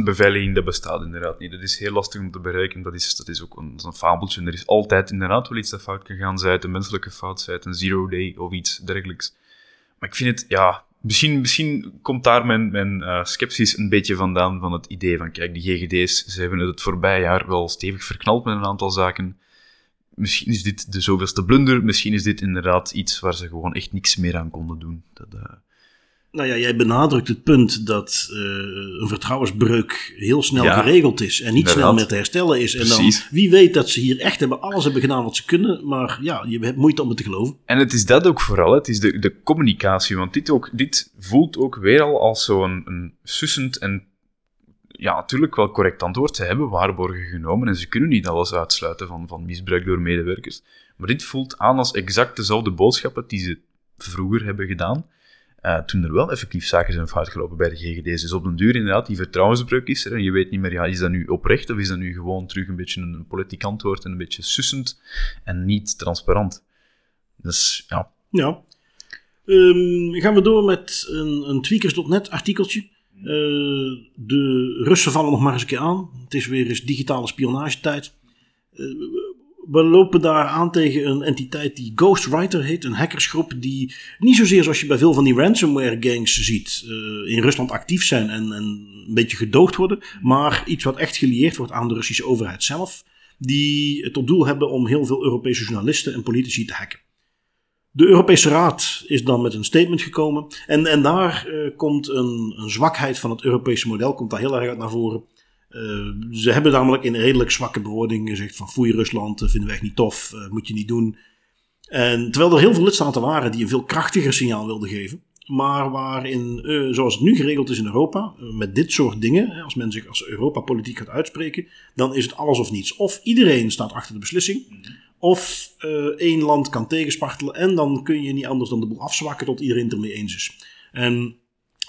100% beveiliging, dat bestaat inderdaad niet. Dat is heel lastig om te bereiken. Dat is, dat is ook een, fabeltje. Er is altijd inderdaad wel iets dat fout kan gaan. Zij het een menselijke fout, zij het een zero day of iets dergelijks. Maar ik vind het, ja, misschien, misschien komt daar mijn, mijn uh, een beetje vandaan van het idee van, kijk, die GGD's, ze hebben het voorbije jaar wel stevig verknald met een aantal zaken. Misschien is dit de zoveelste blunder, misschien is dit inderdaad iets waar ze gewoon echt niks meer aan konden doen. Dat, uh, nou ja, jij benadrukt het punt dat uh, een vertrouwensbreuk heel snel geregeld is en niet snel meer te herstellen is. En dan, wie weet dat ze hier echt hebben, alles hebben gedaan wat ze kunnen, maar ja, je hebt moeite om het te geloven. En het is dat ook vooral, het is de, de communicatie, want dit, ook, dit voelt ook weer al als zo'n een sussend en ja, natuurlijk wel correct antwoord. Ze hebben waarborgen genomen en ze kunnen niet alles uitsluiten van, van misbruik door medewerkers. Maar dit voelt aan als exact dezelfde boodschappen die ze vroeger hebben gedaan uh, toen er wel effectief zaken zijn fout gelopen bij de GGD's. Dus op den duur inderdaad, die vertrouwensbreuk is er. En je weet niet meer, ja, is dat nu oprecht of is dat nu gewoon terug een beetje een politiek antwoord en een beetje sussend en niet transparant. Dus ja. Ja. Um, gaan we door met een, een tweakers.net artikeltje. Uh, de Russen vallen nog maar eens een keer aan. Het is weer eens digitale spionagetijd. Uh, we lopen daar aan tegen een entiteit die Ghostwriter heet. Een hackersgroep die niet zozeer zoals je bij veel van die ransomware gangs ziet. in Rusland actief zijn en, en een beetje gedoogd worden. Maar iets wat echt gelieerd wordt aan de Russische overheid zelf. Die tot doel hebben om heel veel Europese journalisten en politici te hacken. De Europese Raad is dan met een statement gekomen. En, en daar uh, komt een, een, zwakheid van het Europese model komt daar heel erg uit naar voren. Uh, ze hebben namelijk in redelijk zwakke bewoording gezegd van foei Rusland, uh, vinden wij echt niet tof, moet je niet doen. En terwijl er heel veel lidstaten waren die een veel krachtiger signaal wilden geven. Maar waarin, zoals het nu geregeld is in Europa, met dit soort dingen, als men zich als Europa politiek gaat uitspreken, dan is het alles of niets. Of iedereen staat achter de beslissing, of uh, één land kan tegenspartelen. En dan kun je niet anders dan de boel afzwakken tot iedereen het ermee eens is. En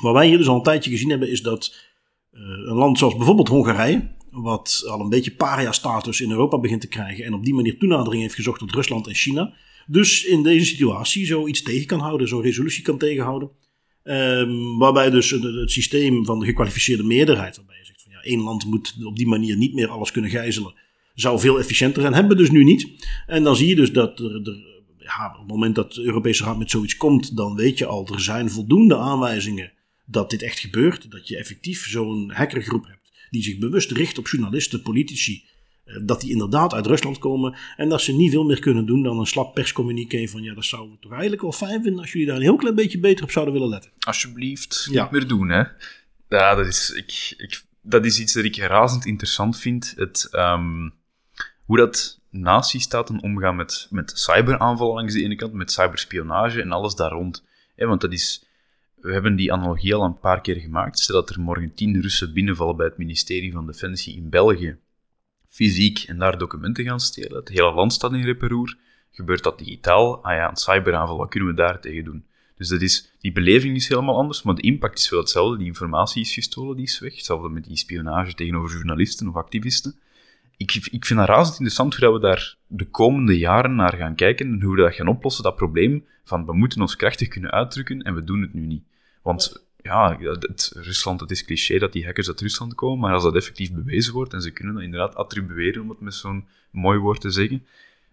wat wij hier dus al een tijdje gezien hebben, is dat uh, een land zoals bijvoorbeeld Hongarije, wat al een beetje paria-status in Europa begint te krijgen en op die manier toenadering heeft gezocht tot Rusland en China, dus in deze situatie zoiets tegen kan houden, zo'n resolutie kan tegenhouden. Um, waarbij dus het, het, systeem van de gekwalificeerde meerderheid, waarbij je zegt van ja, één land moet op die manier niet meer alles kunnen gijzelen zou veel efficiënter zijn. Hebben we dus nu niet. En dan zie je dus dat er, er ja, op het moment dat de Europese Raad met zoiets komt, dan weet je al, er zijn voldoende aanwijzingen dat dit echt gebeurt. Dat je effectief zo'n hackergroep hebt die zich bewust richt op journalisten, politici. Eh, dat die inderdaad uit Rusland komen en dat ze niet veel meer kunnen doen dan een slap perscommuniqué van ja, dat zouden we toch eigenlijk wel fijn vinden als jullie daar een heel klein beetje beter op zouden willen letten. Alsjeblieft, niet meer doen hè. Ja, dat is, ik, ik, dat is iets dat ik razend interessant vind. Het, um, hoe dat natiestaten omgaan met, met cyberaanvallen langs de ene kant, met cyberspionage en alles daar rond. want dat is, we hebben die analogie al een paar keer gemaakt. Stel dat er morgen tien Russen binnenvallen bij het ministerie van Defensie in België, fysiek, en daar documenten gaan stelen. Het hele land staat in reperoer. Gebeurt dat digitaal? Ah ja, een cyberaanval, wat kunnen we daar tegen doen? Dus dat is, die beleving is helemaal anders, maar de impact is wel hetzelfde. Die informatie is gestolen, die is weg. Hetzelfde met die spionage tegenover journalisten of activisten ik, ik vind dat razend interessant hoe we daar de komende jaren naar gaan kijken en hoe we dat gaan oplossen, dat probleem van we moeten ons krachtig kunnen uitdrukken en we doen het nu niet. Want ja, het, Rusland, het is cliché dat die hackers uit Rusland komen, maar als dat effectief bewezen wordt en ze kunnen dat inderdaad attribueren, om het met zo'n mooi woord te zeggen,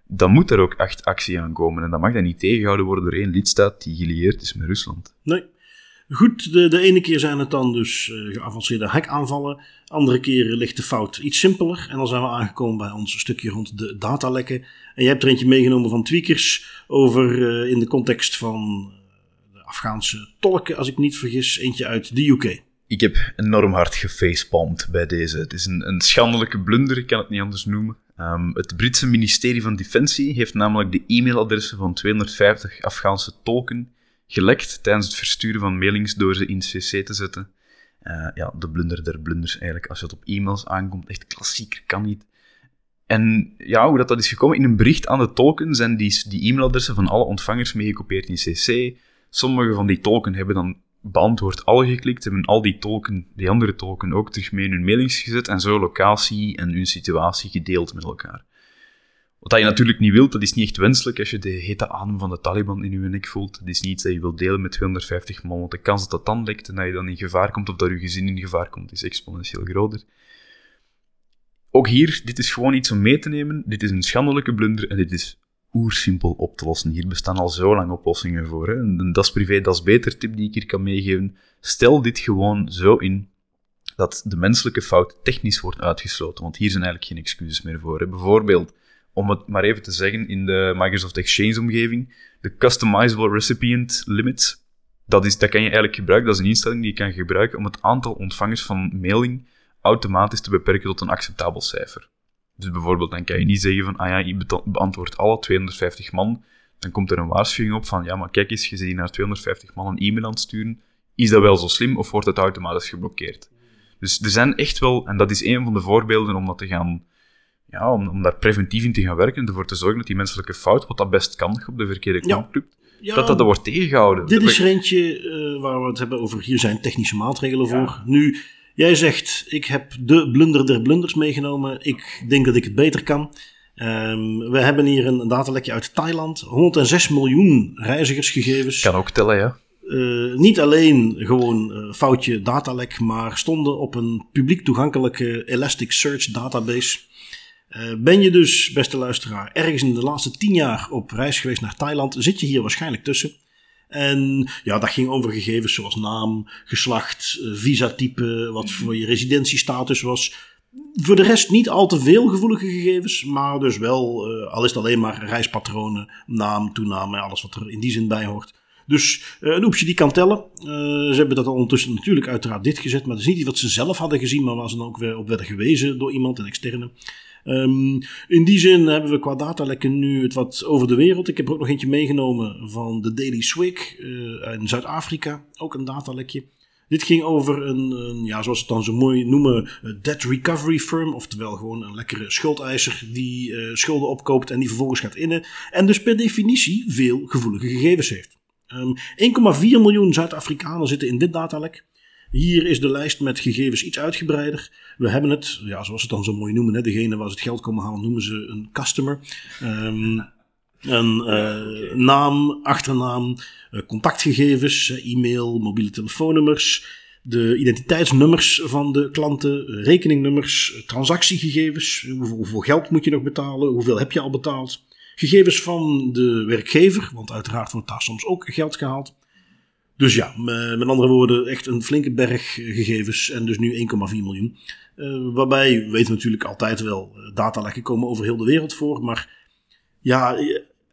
dan moet er ook echt actie aan komen. En dan mag dat niet tegengehouden worden door één lidstaat die gelieerd is met Rusland. Nee. Goed, de, de ene keer zijn het dan dus uh, geavanceerde hackaanvallen. Andere keren ligt de fout iets simpeler. En dan zijn we aangekomen bij ons stukje rond de datalekken. En jij hebt er eentje meegenomen van tweakers over uh, in de context van Afghaanse tolken, als ik niet vergis. Eentje uit de UK. Ik heb enorm hard gefacepalmd bij deze. Het is een, een schandelijke blunder, ik kan het niet anders noemen. Um, het Britse ministerie van Defensie heeft namelijk de e-mailadressen van 250 Afghaanse tolken gelekt tijdens het versturen van mailings door ze in CC te zetten. Uh, ja, de blunder der blunders eigenlijk, als je het op e-mails aankomt. Echt klassieker, kan niet. En ja, hoe dat, dat is gekomen, in een bericht aan de tolken zijn die, die e-mailadressen van alle ontvangers meegekopieerd in CC. Sommige van die tolken hebben dan beantwoord alle geklikt, hebben al die tolken, die andere tolken, ook terug mee in hun mailings gezet en zo locatie en hun situatie gedeeld met elkaar. Wat je natuurlijk niet wilt, dat is niet echt wenselijk als je de hete adem van de Taliban in je nek voelt. Dat is niet dat je wilt delen met 250 man, want de kans dat dat dan lekt en dat je dan in gevaar komt of dat je gezin in gevaar komt, is exponentieel groter. Ook hier, dit is gewoon iets om mee te nemen. Dit is een schandelijke blunder en dit is oersimpel op te lossen. Hier bestaan al zo lang oplossingen voor. Hè. Een das privé, dat is beter tip die ik hier kan meegeven. Stel dit gewoon zo in dat de menselijke fout technisch wordt uitgesloten, want hier zijn eigenlijk geen excuses meer voor. Hè. Bijvoorbeeld om het maar even te zeggen, in de Microsoft Exchange-omgeving, de Customizable Recipient Limits, dat, is, dat kan je eigenlijk gebruiken. Dat is een instelling die je kan gebruiken om het aantal ontvangers van mailing automatisch te beperken tot een acceptabel cijfer. Dus bijvoorbeeld, dan kan je niet zeggen van, ah ja, je beantwoordt alle 250 man. Dan komt er een waarschuwing op van, ja, maar kijk eens, je zit hier naar 250 man een e-mail aan het sturen. Is dat wel zo slim of wordt het automatisch geblokkeerd? Dus er zijn echt wel, en dat is een van de voorbeelden om dat te gaan ja, om, om daar preventief in te gaan werken en ervoor te zorgen dat die menselijke fout, wat dat best kan, op de verkeerde knop ja. dat dat er wordt tegengehouden. Dit is er eentje uh, waar we het hebben over, hier zijn technische maatregelen voor. Nu, jij zegt, ik heb de blunder der blunders meegenomen, ik denk dat ik het beter kan. Um, we hebben hier een datalekje uit Thailand, 106 miljoen reizigersgegevens. Kan ook tellen, ja. Uh, niet alleen gewoon uh, foutje datalek, maar stonden op een publiek toegankelijke Elasticsearch database. Uh, ben je dus, beste luisteraar, ergens in de laatste tien jaar op reis geweest naar Thailand, zit je hier waarschijnlijk tussen. En ja, dat ging over gegevens zoals naam, geslacht, visatype, wat voor je residentiestatus was. Voor de rest niet al te veel gevoelige gegevens, maar dus wel, uh, al is het alleen maar reispatronen, naam, toename, alles wat er in die zin bij hoort. Dus uh, een oepsje die kan tellen. Uh, ze hebben dat ondertussen natuurlijk uiteraard dit gezet, maar het is niet iets wat ze zelf hadden gezien, maar waar ze dan ook weer op werden gewezen door iemand, een externe. Um, in die zin hebben we qua datalekken nu het wat over de wereld. Ik heb er ook nog eentje meegenomen van de Daily Swig uh, in Zuid-Afrika. Ook een datalekje. Dit ging over een, een, ja, zoals ze het dan zo mooi noemen, debt recovery firm. Oftewel gewoon een lekkere schuldeiser die uh, schulden opkoopt en die vervolgens gaat innen. En dus per definitie veel gevoelige gegevens heeft. Um, ehm, 1,4 miljoen Zuid-Afrikanen zitten in dit datalek. Hier is de lijst met gegevens iets uitgebreider. We hebben het, ja, zoals ze het dan zo mooi noemen, hè, degene waar ze het geld komen halen, noemen ze een customer. Um, een uh, naam, achternaam, uh, contactgegevens, e-mail, mobiele telefoonnummers, de identiteitsnummers van de klanten, rekeningnummers, transactiegegevens, hoeveel, hoeveel geld moet je nog betalen, hoeveel heb je al betaald, gegevens van de werkgever, want uiteraard wordt daar soms ook geld gehaald. Dus ja, met andere woorden, echt een flinke berg gegevens en dus nu 1,4 miljoen. Uh, waarbij, we weten natuurlijk altijd wel, datalekken komen over heel de wereld voor. Maar ja,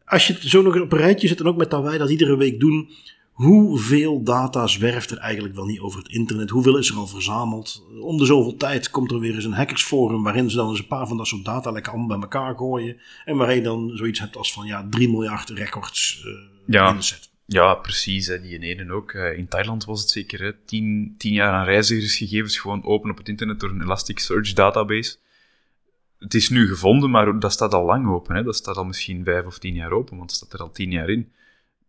als je het zo nog op een rijtje zet en ook met dat wij dat iedere week doen. Hoeveel data zwerft er eigenlijk wel niet over het internet? Hoeveel is er al verzameld? Om de zoveel tijd komt er weer eens een hackersforum waarin ze dan eens een paar van dat soort datalekken allemaal bij elkaar gooien. En waarin je dan zoiets hebt als van ja, 3 miljard records uh, ja. inzet. Ja, precies. Hè. Die ene ook. Eh, in Thailand was het zeker. Hè. Tien, tien jaar aan reizigersgegevens gewoon open op het internet door een Elasticsearch database. Het is nu gevonden, maar dat staat al lang open. Hè. Dat staat al misschien vijf of tien jaar open, want het staat er al tien jaar in.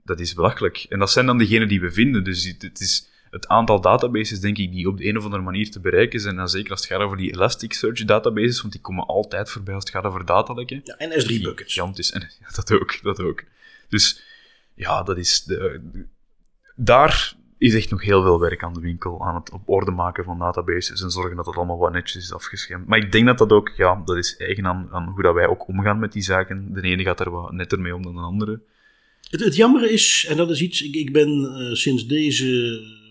Dat is belachelijk. En dat zijn dan degenen die we vinden. Dus het is het aantal databases, denk ik, die op de een of andere manier te bereiken zijn. En zeker als het gaat over die Elasticsearch databases, want die komen altijd voorbij als het gaat over datalekken. Ja, en S3-buckets. Gigantisch. En, ja, dat ook, dat ook. Dus ja, dat is de, daar is echt nog heel veel werk aan de winkel, aan het op orde maken van databases en zorgen dat het allemaal wat netjes is afgeschermd. Maar ik denk dat dat ook, ja, dat is eigen aan, hoe dat wij ook omgaan met die zaken. De ene gaat er wat netter mee om dan de andere. Het, het jammer is, en dat is iets, ik, ik ben uh, sinds deze,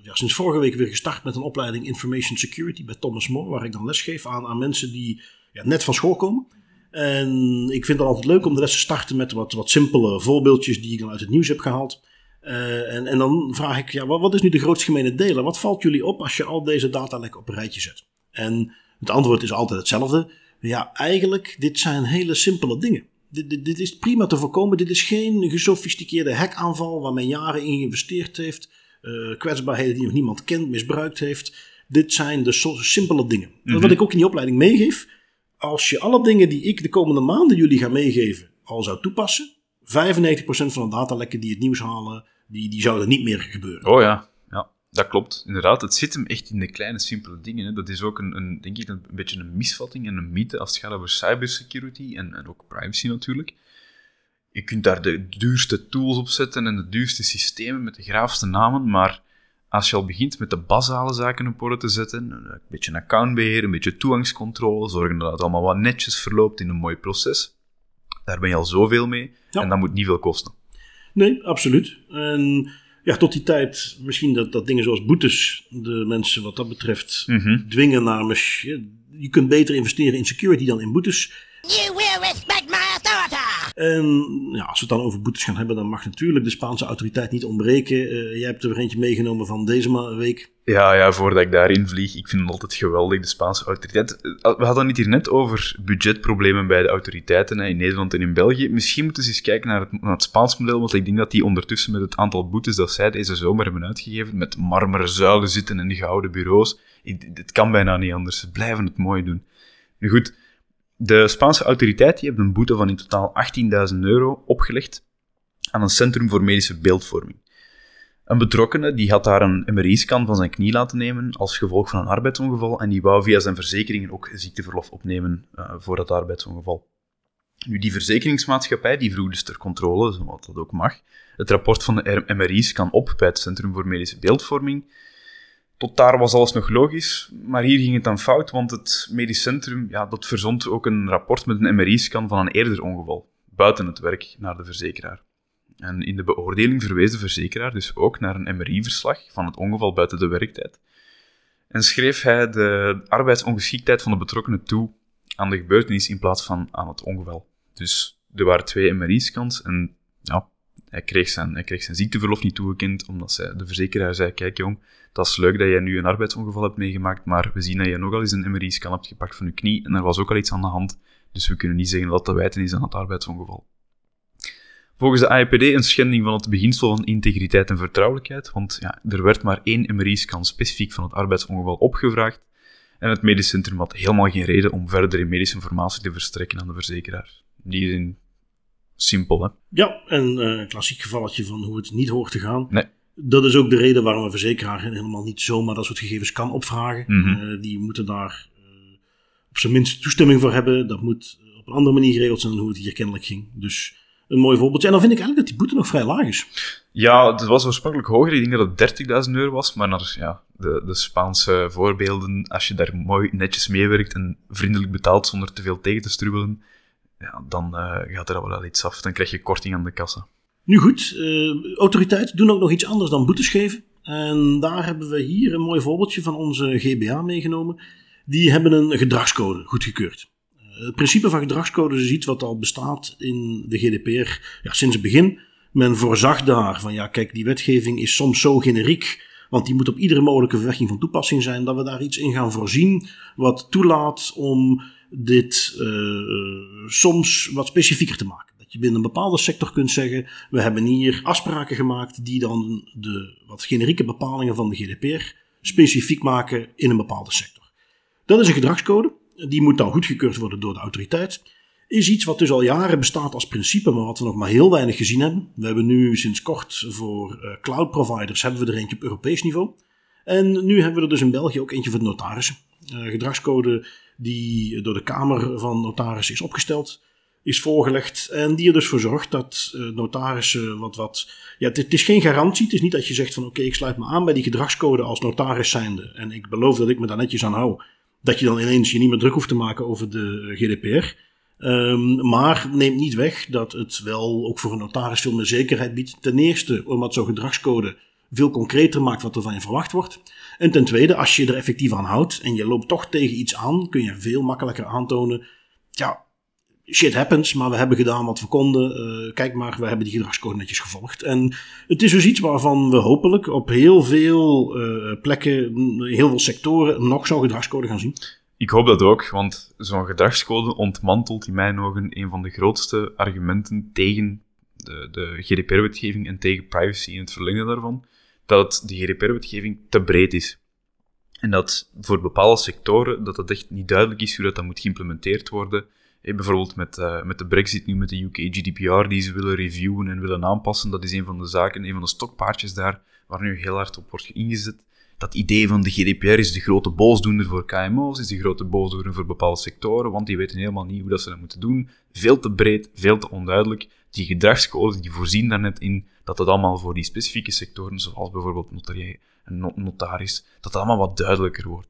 ja, sinds vorige week weer gestart met een opleiding Information Security bij Thomas More, waar ik dan lesgeef aan, aan mensen die ja, net van school komen. En ik vind het altijd leuk om de les te starten met wat, wat simpele voorbeeldjes die ik dan uit het nieuws heb gehaald. Uh, en, en dan vraag ik, ja, wat, wat is nu de grootst gemene deler? Wat valt jullie op als je al deze data lekker op een rijtje zet? En het antwoord is altijd hetzelfde. Ja, eigenlijk, dit zijn hele simpele dingen. Dit, dit, dit is prima te voorkomen. Dit is geen gesofisticeerde hackaanval waar men jaren in geïnvesteerd heeft. Uh, kwetsbaarheden die nog niemand kent, misbruikt heeft. Dit zijn de simpele dingen. Mm -hmm. Wat ik ook in die opleiding meegeef, als je alle dingen die ik de komende maanden jullie ga meegeven al zou toepassen, 95% van de datalekken die het nieuws halen, die, die zouden niet meer gebeuren. Oh ja, ja, dat klopt. Inderdaad, het zit hem echt in de kleine, simpele dingen. Hè. Dat is ook een, een, denk ik, een, beetje een misvatting en een mythe als het gaat over cybersecurity en, en ook privacy natuurlijk. Je kunt daar de duurste tools op zetten en de duurste systemen met de graafste namen, maar als je al begint met de basale zaken op orde te zetten, een beetje accountbeheer, een beetje toegangscontrole, zorgen dat het allemaal wat netjes verloopt in een mooi proces, daar ben je al zoveel mee en dat moet niet veel kosten. Nee, absoluut. En ja, tot die tijd misschien dat, dat dingen zoals boetes de mensen wat dat betreft mm -hmm. dwingen naar... Je kunt beter investeren in security dan in boetes. You will respect my authority! En ja, als we het dan over boetes gaan hebben, dan mag natuurlijk de Spaanse autoriteit niet ontbreken. Uh, jij hebt er eentje meegenomen van deze week. Ja, ja, voordat ik daarin vlieg, ik vind het altijd geweldig, de Spaanse autoriteit. Eh, we hadden het hier net over budgetproblemen bij de autoriteiten hè, in Nederland en in België. Misschien moeten ze eens kijken naar het, naar het Spaans model, want ik denk dat die ondertussen met het aantal boetes dat zij deze zomer hebben uitgegeven, met marmeren zuilen zitten en gouden bureaus, dit kan bijna niet anders. Ze blijven het mooi doen. Nu goed, de Spaanse autoriteit heeft een boete van in totaal 18.000 euro opgelegd aan een centrum voor medische beeldvorming. Een betrokkene die had daar een MRI-scan van zijn knie laten nemen als gevolg van een arbeidsongeval en die wou via zijn verzekeringen ook ziekteverlof opnemen uh, voor dat arbeidsongeval. Nu, die verzekeringsmaatschappij die vroeg dus ter controle, wat dat ook mag, het rapport van de MRI-scan op bij het Centrum voor Medische Beeldvorming tot daar was alles nog logisch, maar hier ging het dan fout, want het medisch centrum ja, dat verzond ook een rapport met een MRI-scan van een eerder ongeval, buiten het werk, naar de verzekeraar. En in de beoordeling verwees de verzekeraar dus ook naar een MRI-verslag van het ongeval buiten de werktijd. En schreef hij de arbeidsongeschiktheid van de betrokkenen toe aan de gebeurtenis in plaats van aan het ongeval. Dus er waren twee MRI-scans en ja, hij kreeg, zijn, hij kreeg zijn ziekteverlof niet toegekend, omdat zij, de verzekeraar zei, kijk jong, dat is leuk dat jij nu een arbeidsongeval hebt meegemaakt, maar we zien dat je nogal eens een MRI-scan hebt gepakt van je knie en er was ook al iets aan de hand, dus we kunnen niet zeggen dat dat te wijten is aan het arbeidsongeval. Volgens de AEPD een schending van het beginsel van integriteit en vertrouwelijkheid, want ja, er werd maar één MRI-scan specifiek van het arbeidsongeval opgevraagd en het medisch centrum had helemaal geen reden om verdere medische informatie te verstrekken aan de verzekeraar. Die in simpel, hè? Ja, en uh, klassiek gevalletje van hoe het niet hoort te gaan. Nee. Dat is ook de reden waarom een verzekeraar helemaal niet zomaar dat soort gegevens kan opvragen. Mhm. Uh, die moeten daar uh, op zijn minst toestemming voor hebben. Dat moet op een andere manier geregeld zijn dan hoe het hier kennelijk ging. Dus een mooi voorbeeldje. En dan vind ik eigenlijk dat die boete nog vrij laag is. Ja, het was oorspronkelijk hoger. Ik denk dat het 30.000 euro was. Maar naar ja, de, de Spaanse voorbeelden, als je daar mooi netjes meewerkt en vriendelijk betaalt zonder te veel tegen te strubbelen, ja, dan uh, gaat er wel iets af. Dan krijg je korting aan de kassa. Nu goed, uh, autoriteiten doen ook nog iets anders dan boetes geven. En daar hebben we hier een mooi voorbeeldje van onze GBA meegenomen. Die hebben een gedragscode goedgekeurd. Uh, het principe van gedragscode is iets wat al bestaat in de GDPR ja, sinds het begin. Men voorzag daar van ja, kijk, die wetgeving is soms zo generiek. Want die moet op iedere mogelijke verwerking van toepassing zijn. Dat we daar iets in gaan voorzien wat toelaat om dit uh, soms wat specifieker te maken. Dat je binnen een bepaalde sector kunt zeggen: we hebben hier afspraken gemaakt die dan de wat generieke bepalingen van de GDPR specifiek maken in een bepaalde sector. Dat is een gedragscode. Die moet dan goedgekeurd worden door de autoriteit. Is iets wat dus al jaren bestaat als principe, maar wat we nog maar heel weinig gezien hebben. We hebben nu sinds kort voor uh, cloud providers hebben we er eentje op Europees niveau. En nu hebben we er dus in België ook eentje voor de notarissen. Uh, gedragscode die door de Kamer van Notarissen is opgesteld, is voorgelegd. En die er dus voor zorgt dat uh, notarissen wat wat. Ja, het, is geen garantie. Het is niet dat je zegt van oké, ik sluit me aan bij die gedragscode als notaris zijnde. En ik beloof dat ik me daar netjes aan hou. Dat je dan ineens je niet meer druk hoeft te maken over de GDPR. Um, maar neemt niet weg dat het wel ook voor een notaris veel meer zekerheid biedt. Ten eerste omdat zo'n gedragscode veel concreter maakt wat er van je verwacht wordt. En ten tweede, als je er effectief aan houdt en je loopt toch tegen iets aan, kun je veel makkelijker aantonen. Ja, shit happens, maar we hebben gedaan wat we konden. Uh, kijk maar, we hebben die gedragscode netjes gevolgd. En het is dus iets waarvan we hopelijk op heel veel uh, plekken, heel veel sectoren, nog zo'n gedragscode gaan zien. Ik hoop dat ook, want zo'n gedragscode ontmantelt in mijn ogen een van de grootste argumenten tegen de, de GDPR-wetgeving en tegen privacy in het verlengde daarvan dat de GDPR-wetgeving te breed is. En dat voor bepaalde sectoren dat het echt niet duidelijk is hoe dat, dat moet geïmplementeerd worden. Hey, bijvoorbeeld met, uh, met de Brexit nu, met de UK GDPR, die ze willen reviewen en willen aanpassen. Dat is een van de zaken, een van de stokpaardjes daar, waar nu heel hard op wordt ingezet. Dat idee van de GDPR is de grote boosdoener voor KMO's, is de grote boosdoener voor bepaalde sectoren, want die weten helemaal niet hoe dat ze dat moeten doen. Veel te breed, veel te onduidelijk. Die gedragscodes die voorzien daar net in dat het allemaal voor die specifieke sectoren, zoals bijvoorbeeld notarië en notaris, dat het allemaal wat duidelijker wordt.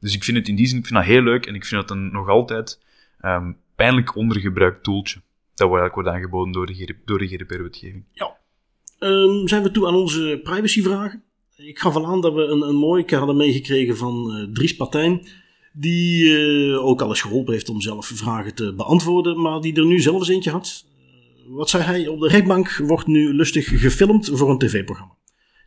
Dus ik vind het in die zin ik vind dat heel leuk en ik vind het een nog altijd um, pijnlijk ondergebruikt toeltje. Dat wordt eigenlijk aangeboden door de, door de GDPR-wetgeving. Ja. Um, zijn we toe aan onze privacyvragen? Ik gaf al aan dat we een, een mooi keer hadden meegekregen van uh, Dries Partijn. Die uh, ook al eens geholpen heeft om zelf vragen te beantwoorden, maar die er nu zelf eens eentje had wat zei hij? Op de rechtbank wordt nu lustig gefilmd voor een tv-programma.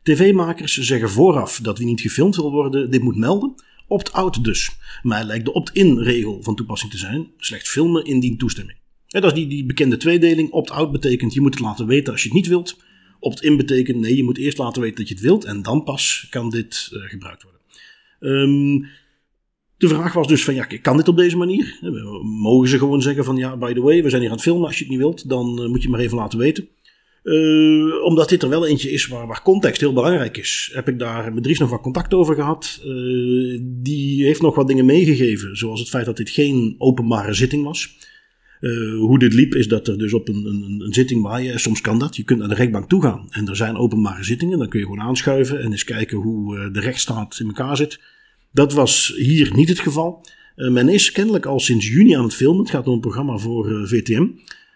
TV-makers zeggen vooraf dat wie niet gefilmd wil worden, dit moet melden. Opt-out dus. Maar lijkt de opt-in-regel van toepassing te zijn. Slechts filmen indien toestemming. dat is die, die bekende tweedeling. Opt-out betekent je moet het laten weten als je het niet wilt. Opt-in betekent nee, je moet eerst laten weten dat je het wilt en dan pas kan dit uh, gebruikt worden. Um, de vraag was dus van, ja, kan dit op deze manier? Mogen ze gewoon zeggen van, ja, by the way, we zijn hier aan het filmen. Als je het niet wilt, dan uh, moet je maar even laten weten. Uh, omdat dit er wel eentje is waar, waar, context heel belangrijk is, heb ik daar met Dries nog wat contact over gehad. Die heeft nog wat dingen meegegeven, zoals het feit dat dit geen openbare zitting was. Hoe dit liep is dat er dus op een, een, een, zitting waar je, soms kan dat, je kunt naar de rechtbank toe gaan. En er zijn openbare zittingen, dan kun je gewoon aanschuiven en eens kijken hoe de rechtsstaat in elkaar zit. Dat was hier niet het geval. Uh, men is kennelijk al sinds juni aan het filmen. Het gaat om een programma voor VTM.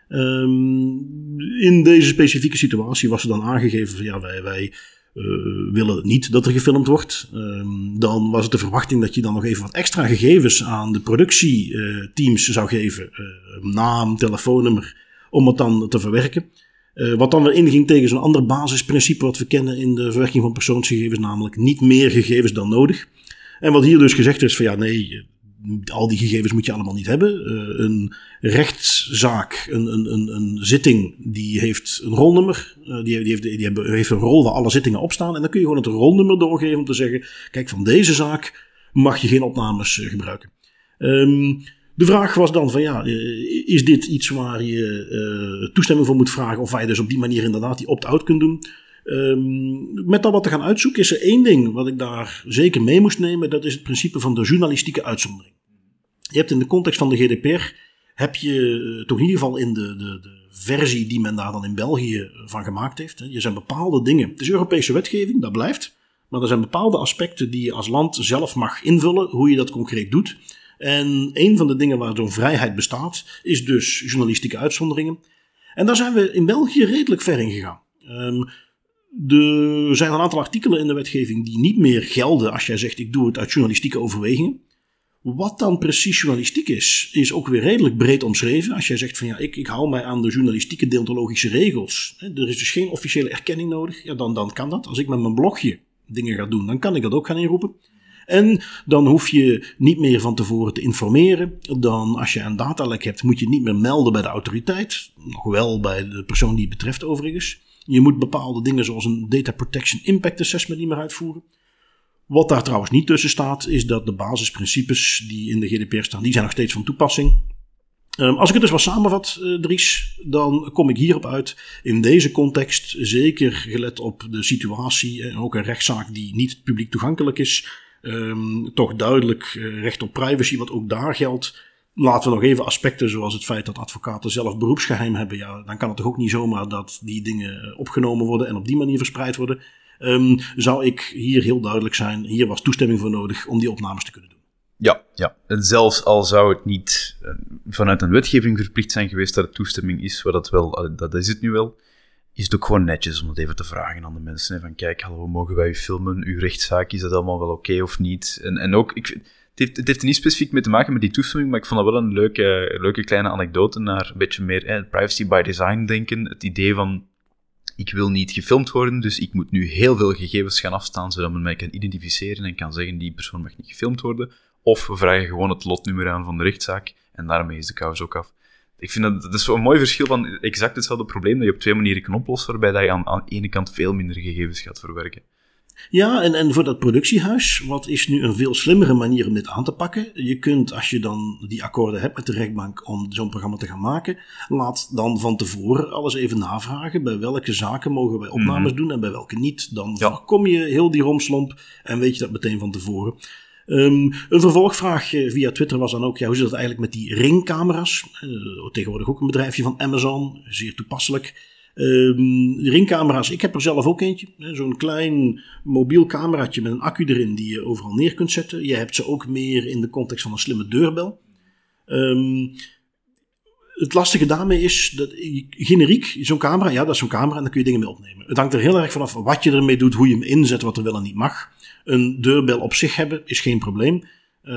Um, in deze specifieke situatie was er dan aangegeven van ja, wij, wij uh, willen niet dat er gefilmd wordt. Um, dan was het de verwachting dat je dan nog even wat extra gegevens aan de productieteams zou geven. Uh, naam, telefoonnummer, om het dan te verwerken. Uh, wat dan weer inging tegen zo'n ander basisprincipe wat we kennen in de verwerking van persoonsgegevens, namelijk niet meer gegevens dan nodig. En wat hier dus gezegd is van ja, nee, al die gegevens moet je allemaal niet hebben. Uh, een rechtszaak, een, een, een, een, zitting, die heeft een rolnummer. Uh, die, die, heeft, die hebben, heeft een rol waar alle zittingen op staan. En dan kun je gewoon het rolnummer doorgeven om te zeggen: kijk, van deze zaak mag je geen opnames uh, gebruiken. Um, de vraag was dan van ja, is dit iets waar je toestemming voor moet vragen of waar je dus op die manier inderdaad die opt-out kunt doen? Um, met dat wat te gaan uitzoeken is er één ding wat ik daar zeker mee moest nemen. Dat is het principe van de journalistieke uitzondering. Je hebt in de context van de GDPR, heb je eh, toch in ieder geval in de, de, de versie die men daar dan in België van gemaakt heeft. Er zijn bepaalde dingen. Het is Europese wetgeving, dat blijft. Maar er zijn bepaalde aspecten die je als land zelf mag invullen, hoe je dat concreet doet. En een van de dingen waar zo'n vrijheid bestaat, is dus journalistieke uitzonderingen. En daar zijn we in België redelijk ver in gegaan. Um, er zijn een aantal artikelen in de wetgeving die niet meer gelden als jij zegt ik doe het uit journalistieke overwegingen. Wat dan precies journalistiek is, is ook weer redelijk breed omschreven. Als jij zegt van ja, ik, ik hou mij aan de journalistieke deontologische regels. Er is dus geen officiële erkenning nodig. Ja, dan, dan kan dat. Als ik met mijn blogje dingen ga doen, dan kan ik dat ook gaan inroepen. En dan hoef je niet meer van tevoren te informeren. Dan als je een datalek hebt, moet je niet meer melden bij de autoriteit. Nog wel bij de persoon die het betreft overigens. Je moet bepaalde dingen zoals een Data Protection Impact Assessment niet meer uitvoeren. Wat daar trouwens niet tussen staat, is dat de basisprincipes die in de GDPR staan, die zijn nog steeds van toepassing. Um, als ik het dus wat samenvat, uh, Dries, dan kom ik hierop uit. In deze context, zeker gelet op de situatie en ook een rechtszaak die niet publiek toegankelijk is, um, toch duidelijk uh, recht op privacy, wat ook daar geldt laten we nog even aspecten zoals het feit dat advocaten zelf beroepsgeheim hebben. Ja, dan kan het toch ook niet zomaar dat die dingen eh, opgenomen worden en op die manier verspreid worden. Um, zou ik hier heel duidelijk zijn, hier was toestemming voor nodig om die opnames te kunnen doen. Ja, ja. En zelfs al zou het niet uh, vanuit een wetgeving verplicht zijn geweest dat het toestemming is, wat dat wel, dat is het nu wel, is het ook gewoon netjes om het even te vragen aan de mensen. Van kijk, hallo, mogen wij u filmen? Uw rechtszaak, is dat allemaal wel oké of niet? En, en ook, ik het heeft er niet specifiek mee te maken met die toestemming, maar ik vond dat wel een leuke, leuke kleine anekdote naar een beetje meer privacy by design denken. Het idee van, ik wil niet gefilmd worden, dus ik moet nu heel veel gegevens gaan afstaan, zodat men mij kan identificeren en kan zeggen, die persoon mag niet gefilmd worden. Of we vragen gewoon het lotnummer aan van de rechtszaak, en daarmee is de kous ook af. Ik vind dat, dat is zo'n mooi verschil van exact hetzelfde probleem dat je op twee manieren kan oplossen, waarbij dat je aan, aan de ene kant veel minder gegevens gaat verwerken. Ja, en, en voor dat productiehuis, wat is nu een veel slimmere manier om dit aan te pakken? Je kunt, als je dan die akkoorden hebt met de rechtbank om zo'n programma te gaan maken, laat dan van tevoren alles even navragen. Bij welke zaken mogen wij opnames mhm. doen en bij welke niet? Dan ja. voorkom je heel die romslomp en weet je dat meteen van tevoren. Um, een vervolgvraag eh, via Twitter was dan ook: ja, hoe zit het eigenlijk met die ringcamera's? Uh, tegenwoordig ook een bedrijfje van Amazon, zeer toepasselijk. Um, ringcamera's, ik heb er zelf ook eentje. Zo'n klein mobiel cameraatje met een accu erin die je overal neer kunt zetten. Je hebt ze ook meer in de context van een slimme deurbel. Um, het lastige daarmee is dat generiek, zo'n camera, ja, dat is zo'n camera en daar kun je dingen mee opnemen. Het hangt er heel erg vanaf wat je ermee doet, hoe je hem inzet, wat er wel en niet mag. Een deurbel op zich hebben is geen probleem. Uh,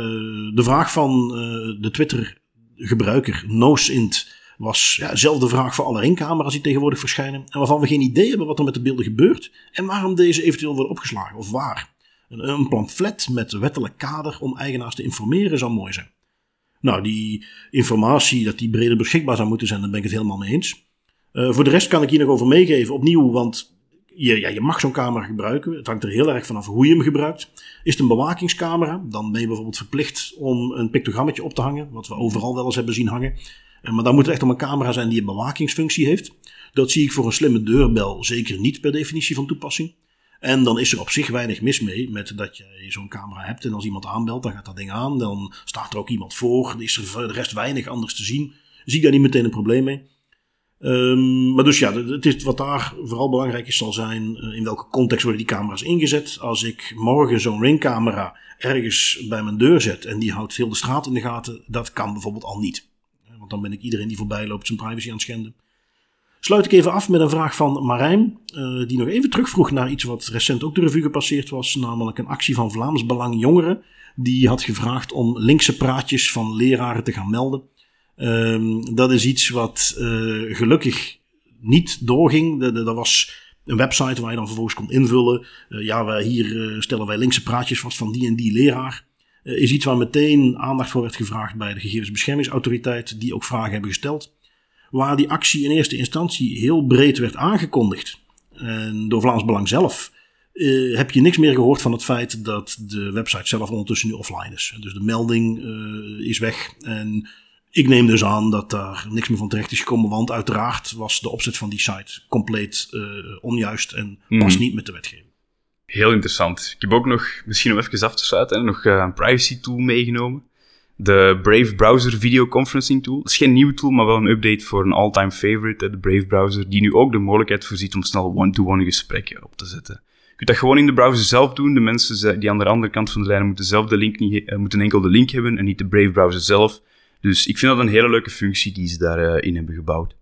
de vraag van uh, de Twitter-gebruiker, NoSint was ja, dezelfde vraag voor alle ringcamera's die tegenwoordig verschijnen. En waarvan we geen idee hebben wat er met de beelden gebeurt en waarom deze eventueel worden opgeslagen of waar. Een, een pamflet met wettelijk kader om eigenaars te informeren zou mooi zijn. Nou, die informatie, dat die breder beschikbaar zou moeten zijn, daar ben ik het helemaal mee eens. Uh, voor de rest kan ik hier nog over meegeven, opnieuw, want je, ja, je mag zo'n camera gebruiken. Het hangt er heel erg vanaf hoe je hem gebruikt. Is het een bewakingscamera, dan ben je bijvoorbeeld verplicht om een pictogrammetje op te hangen, wat we overal wel eens hebben zien hangen. Eh, maar dan moet er echt om een camera zijn die een bewakingsfunctie heeft. Dat zie ik voor een slimme deurbel zeker niet per definitie van toepassing. En dan is er op zich weinig mis mee met dat je zo'n camera hebt. En als iemand aanbelt, dan gaat dat ding aan. Dan staat er ook iemand voor. Dan is er de rest weinig anders te zien. zie ik daar niet meteen een probleem mee. Ehm, maar dus ja, het is, wat daar vooral belangrijk is, zal zijn eh, in welke context worden die camera's ingezet. Als ik morgen zo'n ringcamera ergens bij mijn deur zet en die houdt heel de straat in de gaten, dat kan bijvoorbeeld al niet. Dan ben ik iedereen die voorbij loopt zijn privacy aan het schenden. Sluit ik even af met een vraag van Marijn, uh, die nog even terugvroeg naar iets wat recent ook de revue gepasseerd was, namelijk een actie van Vlaams Belang Jongeren. Die had gevraagd om linkse praatjes van leraren te gaan melden. Um, dat is iets wat uh, gelukkig niet doorging. Dat was een website waar je dan vervolgens kon invullen. Uh, ja, wij hier stellen wij linkse praatjes vast van die en die leraar. Is iets waar meteen aandacht voor werd gevraagd bij de gegevensbeschermingsautoriteit, die ook vragen hebben gesteld. Waar die actie in eerste instantie heel breed werd aangekondigd. En door Vlaams Belang zelf uh, heb je niks meer gehoord van het feit dat de website zelf ondertussen nu offline is. Dus de melding uh, is weg. En ik neem dus aan dat daar niks meer van terecht is gekomen, want uiteraard was de opzet van die site compleet uh, onjuist en mm. past niet met de wetgeving. Heel interessant. Ik heb ook nog, misschien om even af te sluiten, nog een privacy tool meegenomen. De Brave Browser Video Conferencing Tool. Het is geen nieuwe tool, maar wel een update voor een all-time favorite, de Brave Browser, die nu ook de mogelijkheid voorziet om snel one-to-one gesprekken op te zetten. Je kunt dat gewoon in de browser zelf doen. De mensen die aan de andere kant van de lijn moeten zelf de link niet, uh, moeten enkel de link hebben en niet de Brave Browser zelf. Dus ik vind dat een hele leuke functie die ze daarin uh, hebben gebouwd.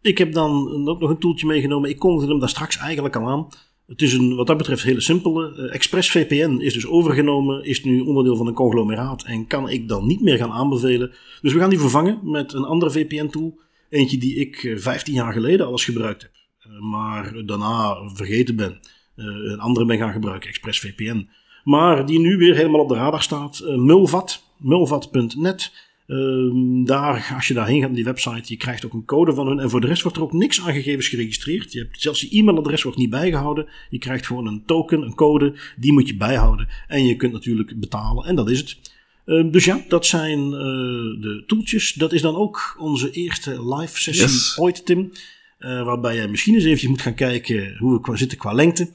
Ik heb dan ook nog een toeltje meegenomen. Ik kondigde hem daar straks eigenlijk al aan. Het is een, wat dat betreft, hele simpele. Uh, ExpressVPN is dus overgenomen, is nu onderdeel van een conglomeraat en kan ik dan niet meer gaan aanbevelen. Dus we gaan die vervangen met een andere VPN-tool. Eentje die ik uh, 15 jaar geleden alles gebruikt heb, uh, maar daarna vergeten ben. Een andere ben gaan gebruiken, ExpressVPN. Maar die nu weer helemaal op de radar staat. Mulvat, mulvat.net. Um, daar, als je daarheen gaat op die website, je krijgt ook een code van hun. En voor de rest wordt er ook niks aan gegevens geregistreerd. Je hebt, zelfs je e-mailadres wordt niet bijgehouden. Je krijgt gewoon een token, een code, die moet je bijhouden. En je kunt natuurlijk betalen en dat is het. Um, dus ja, dat zijn uh, de toeltjes. Dat is dan ook onze eerste live sessie yes. ooit, Tim. Uh, waarbij jij misschien eens eventjes moet gaan kijken hoe we qua zitten qua lengte.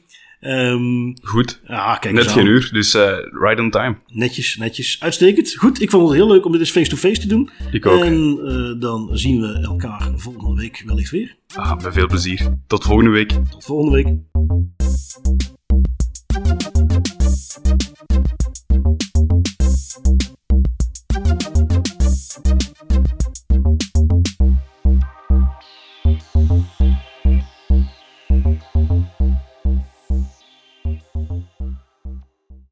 Um, Goed. Ja, kijk Net geen uur, dus uh, right on time. Netjes, netjes. Uitstekend. Goed, ik vond het heel leuk om dit eens face-to-face te doen. Ik ook. En uh, dan zien we elkaar volgende week wellicht weer. Ah, met veel plezier. Tot volgende week. Tot volgende week.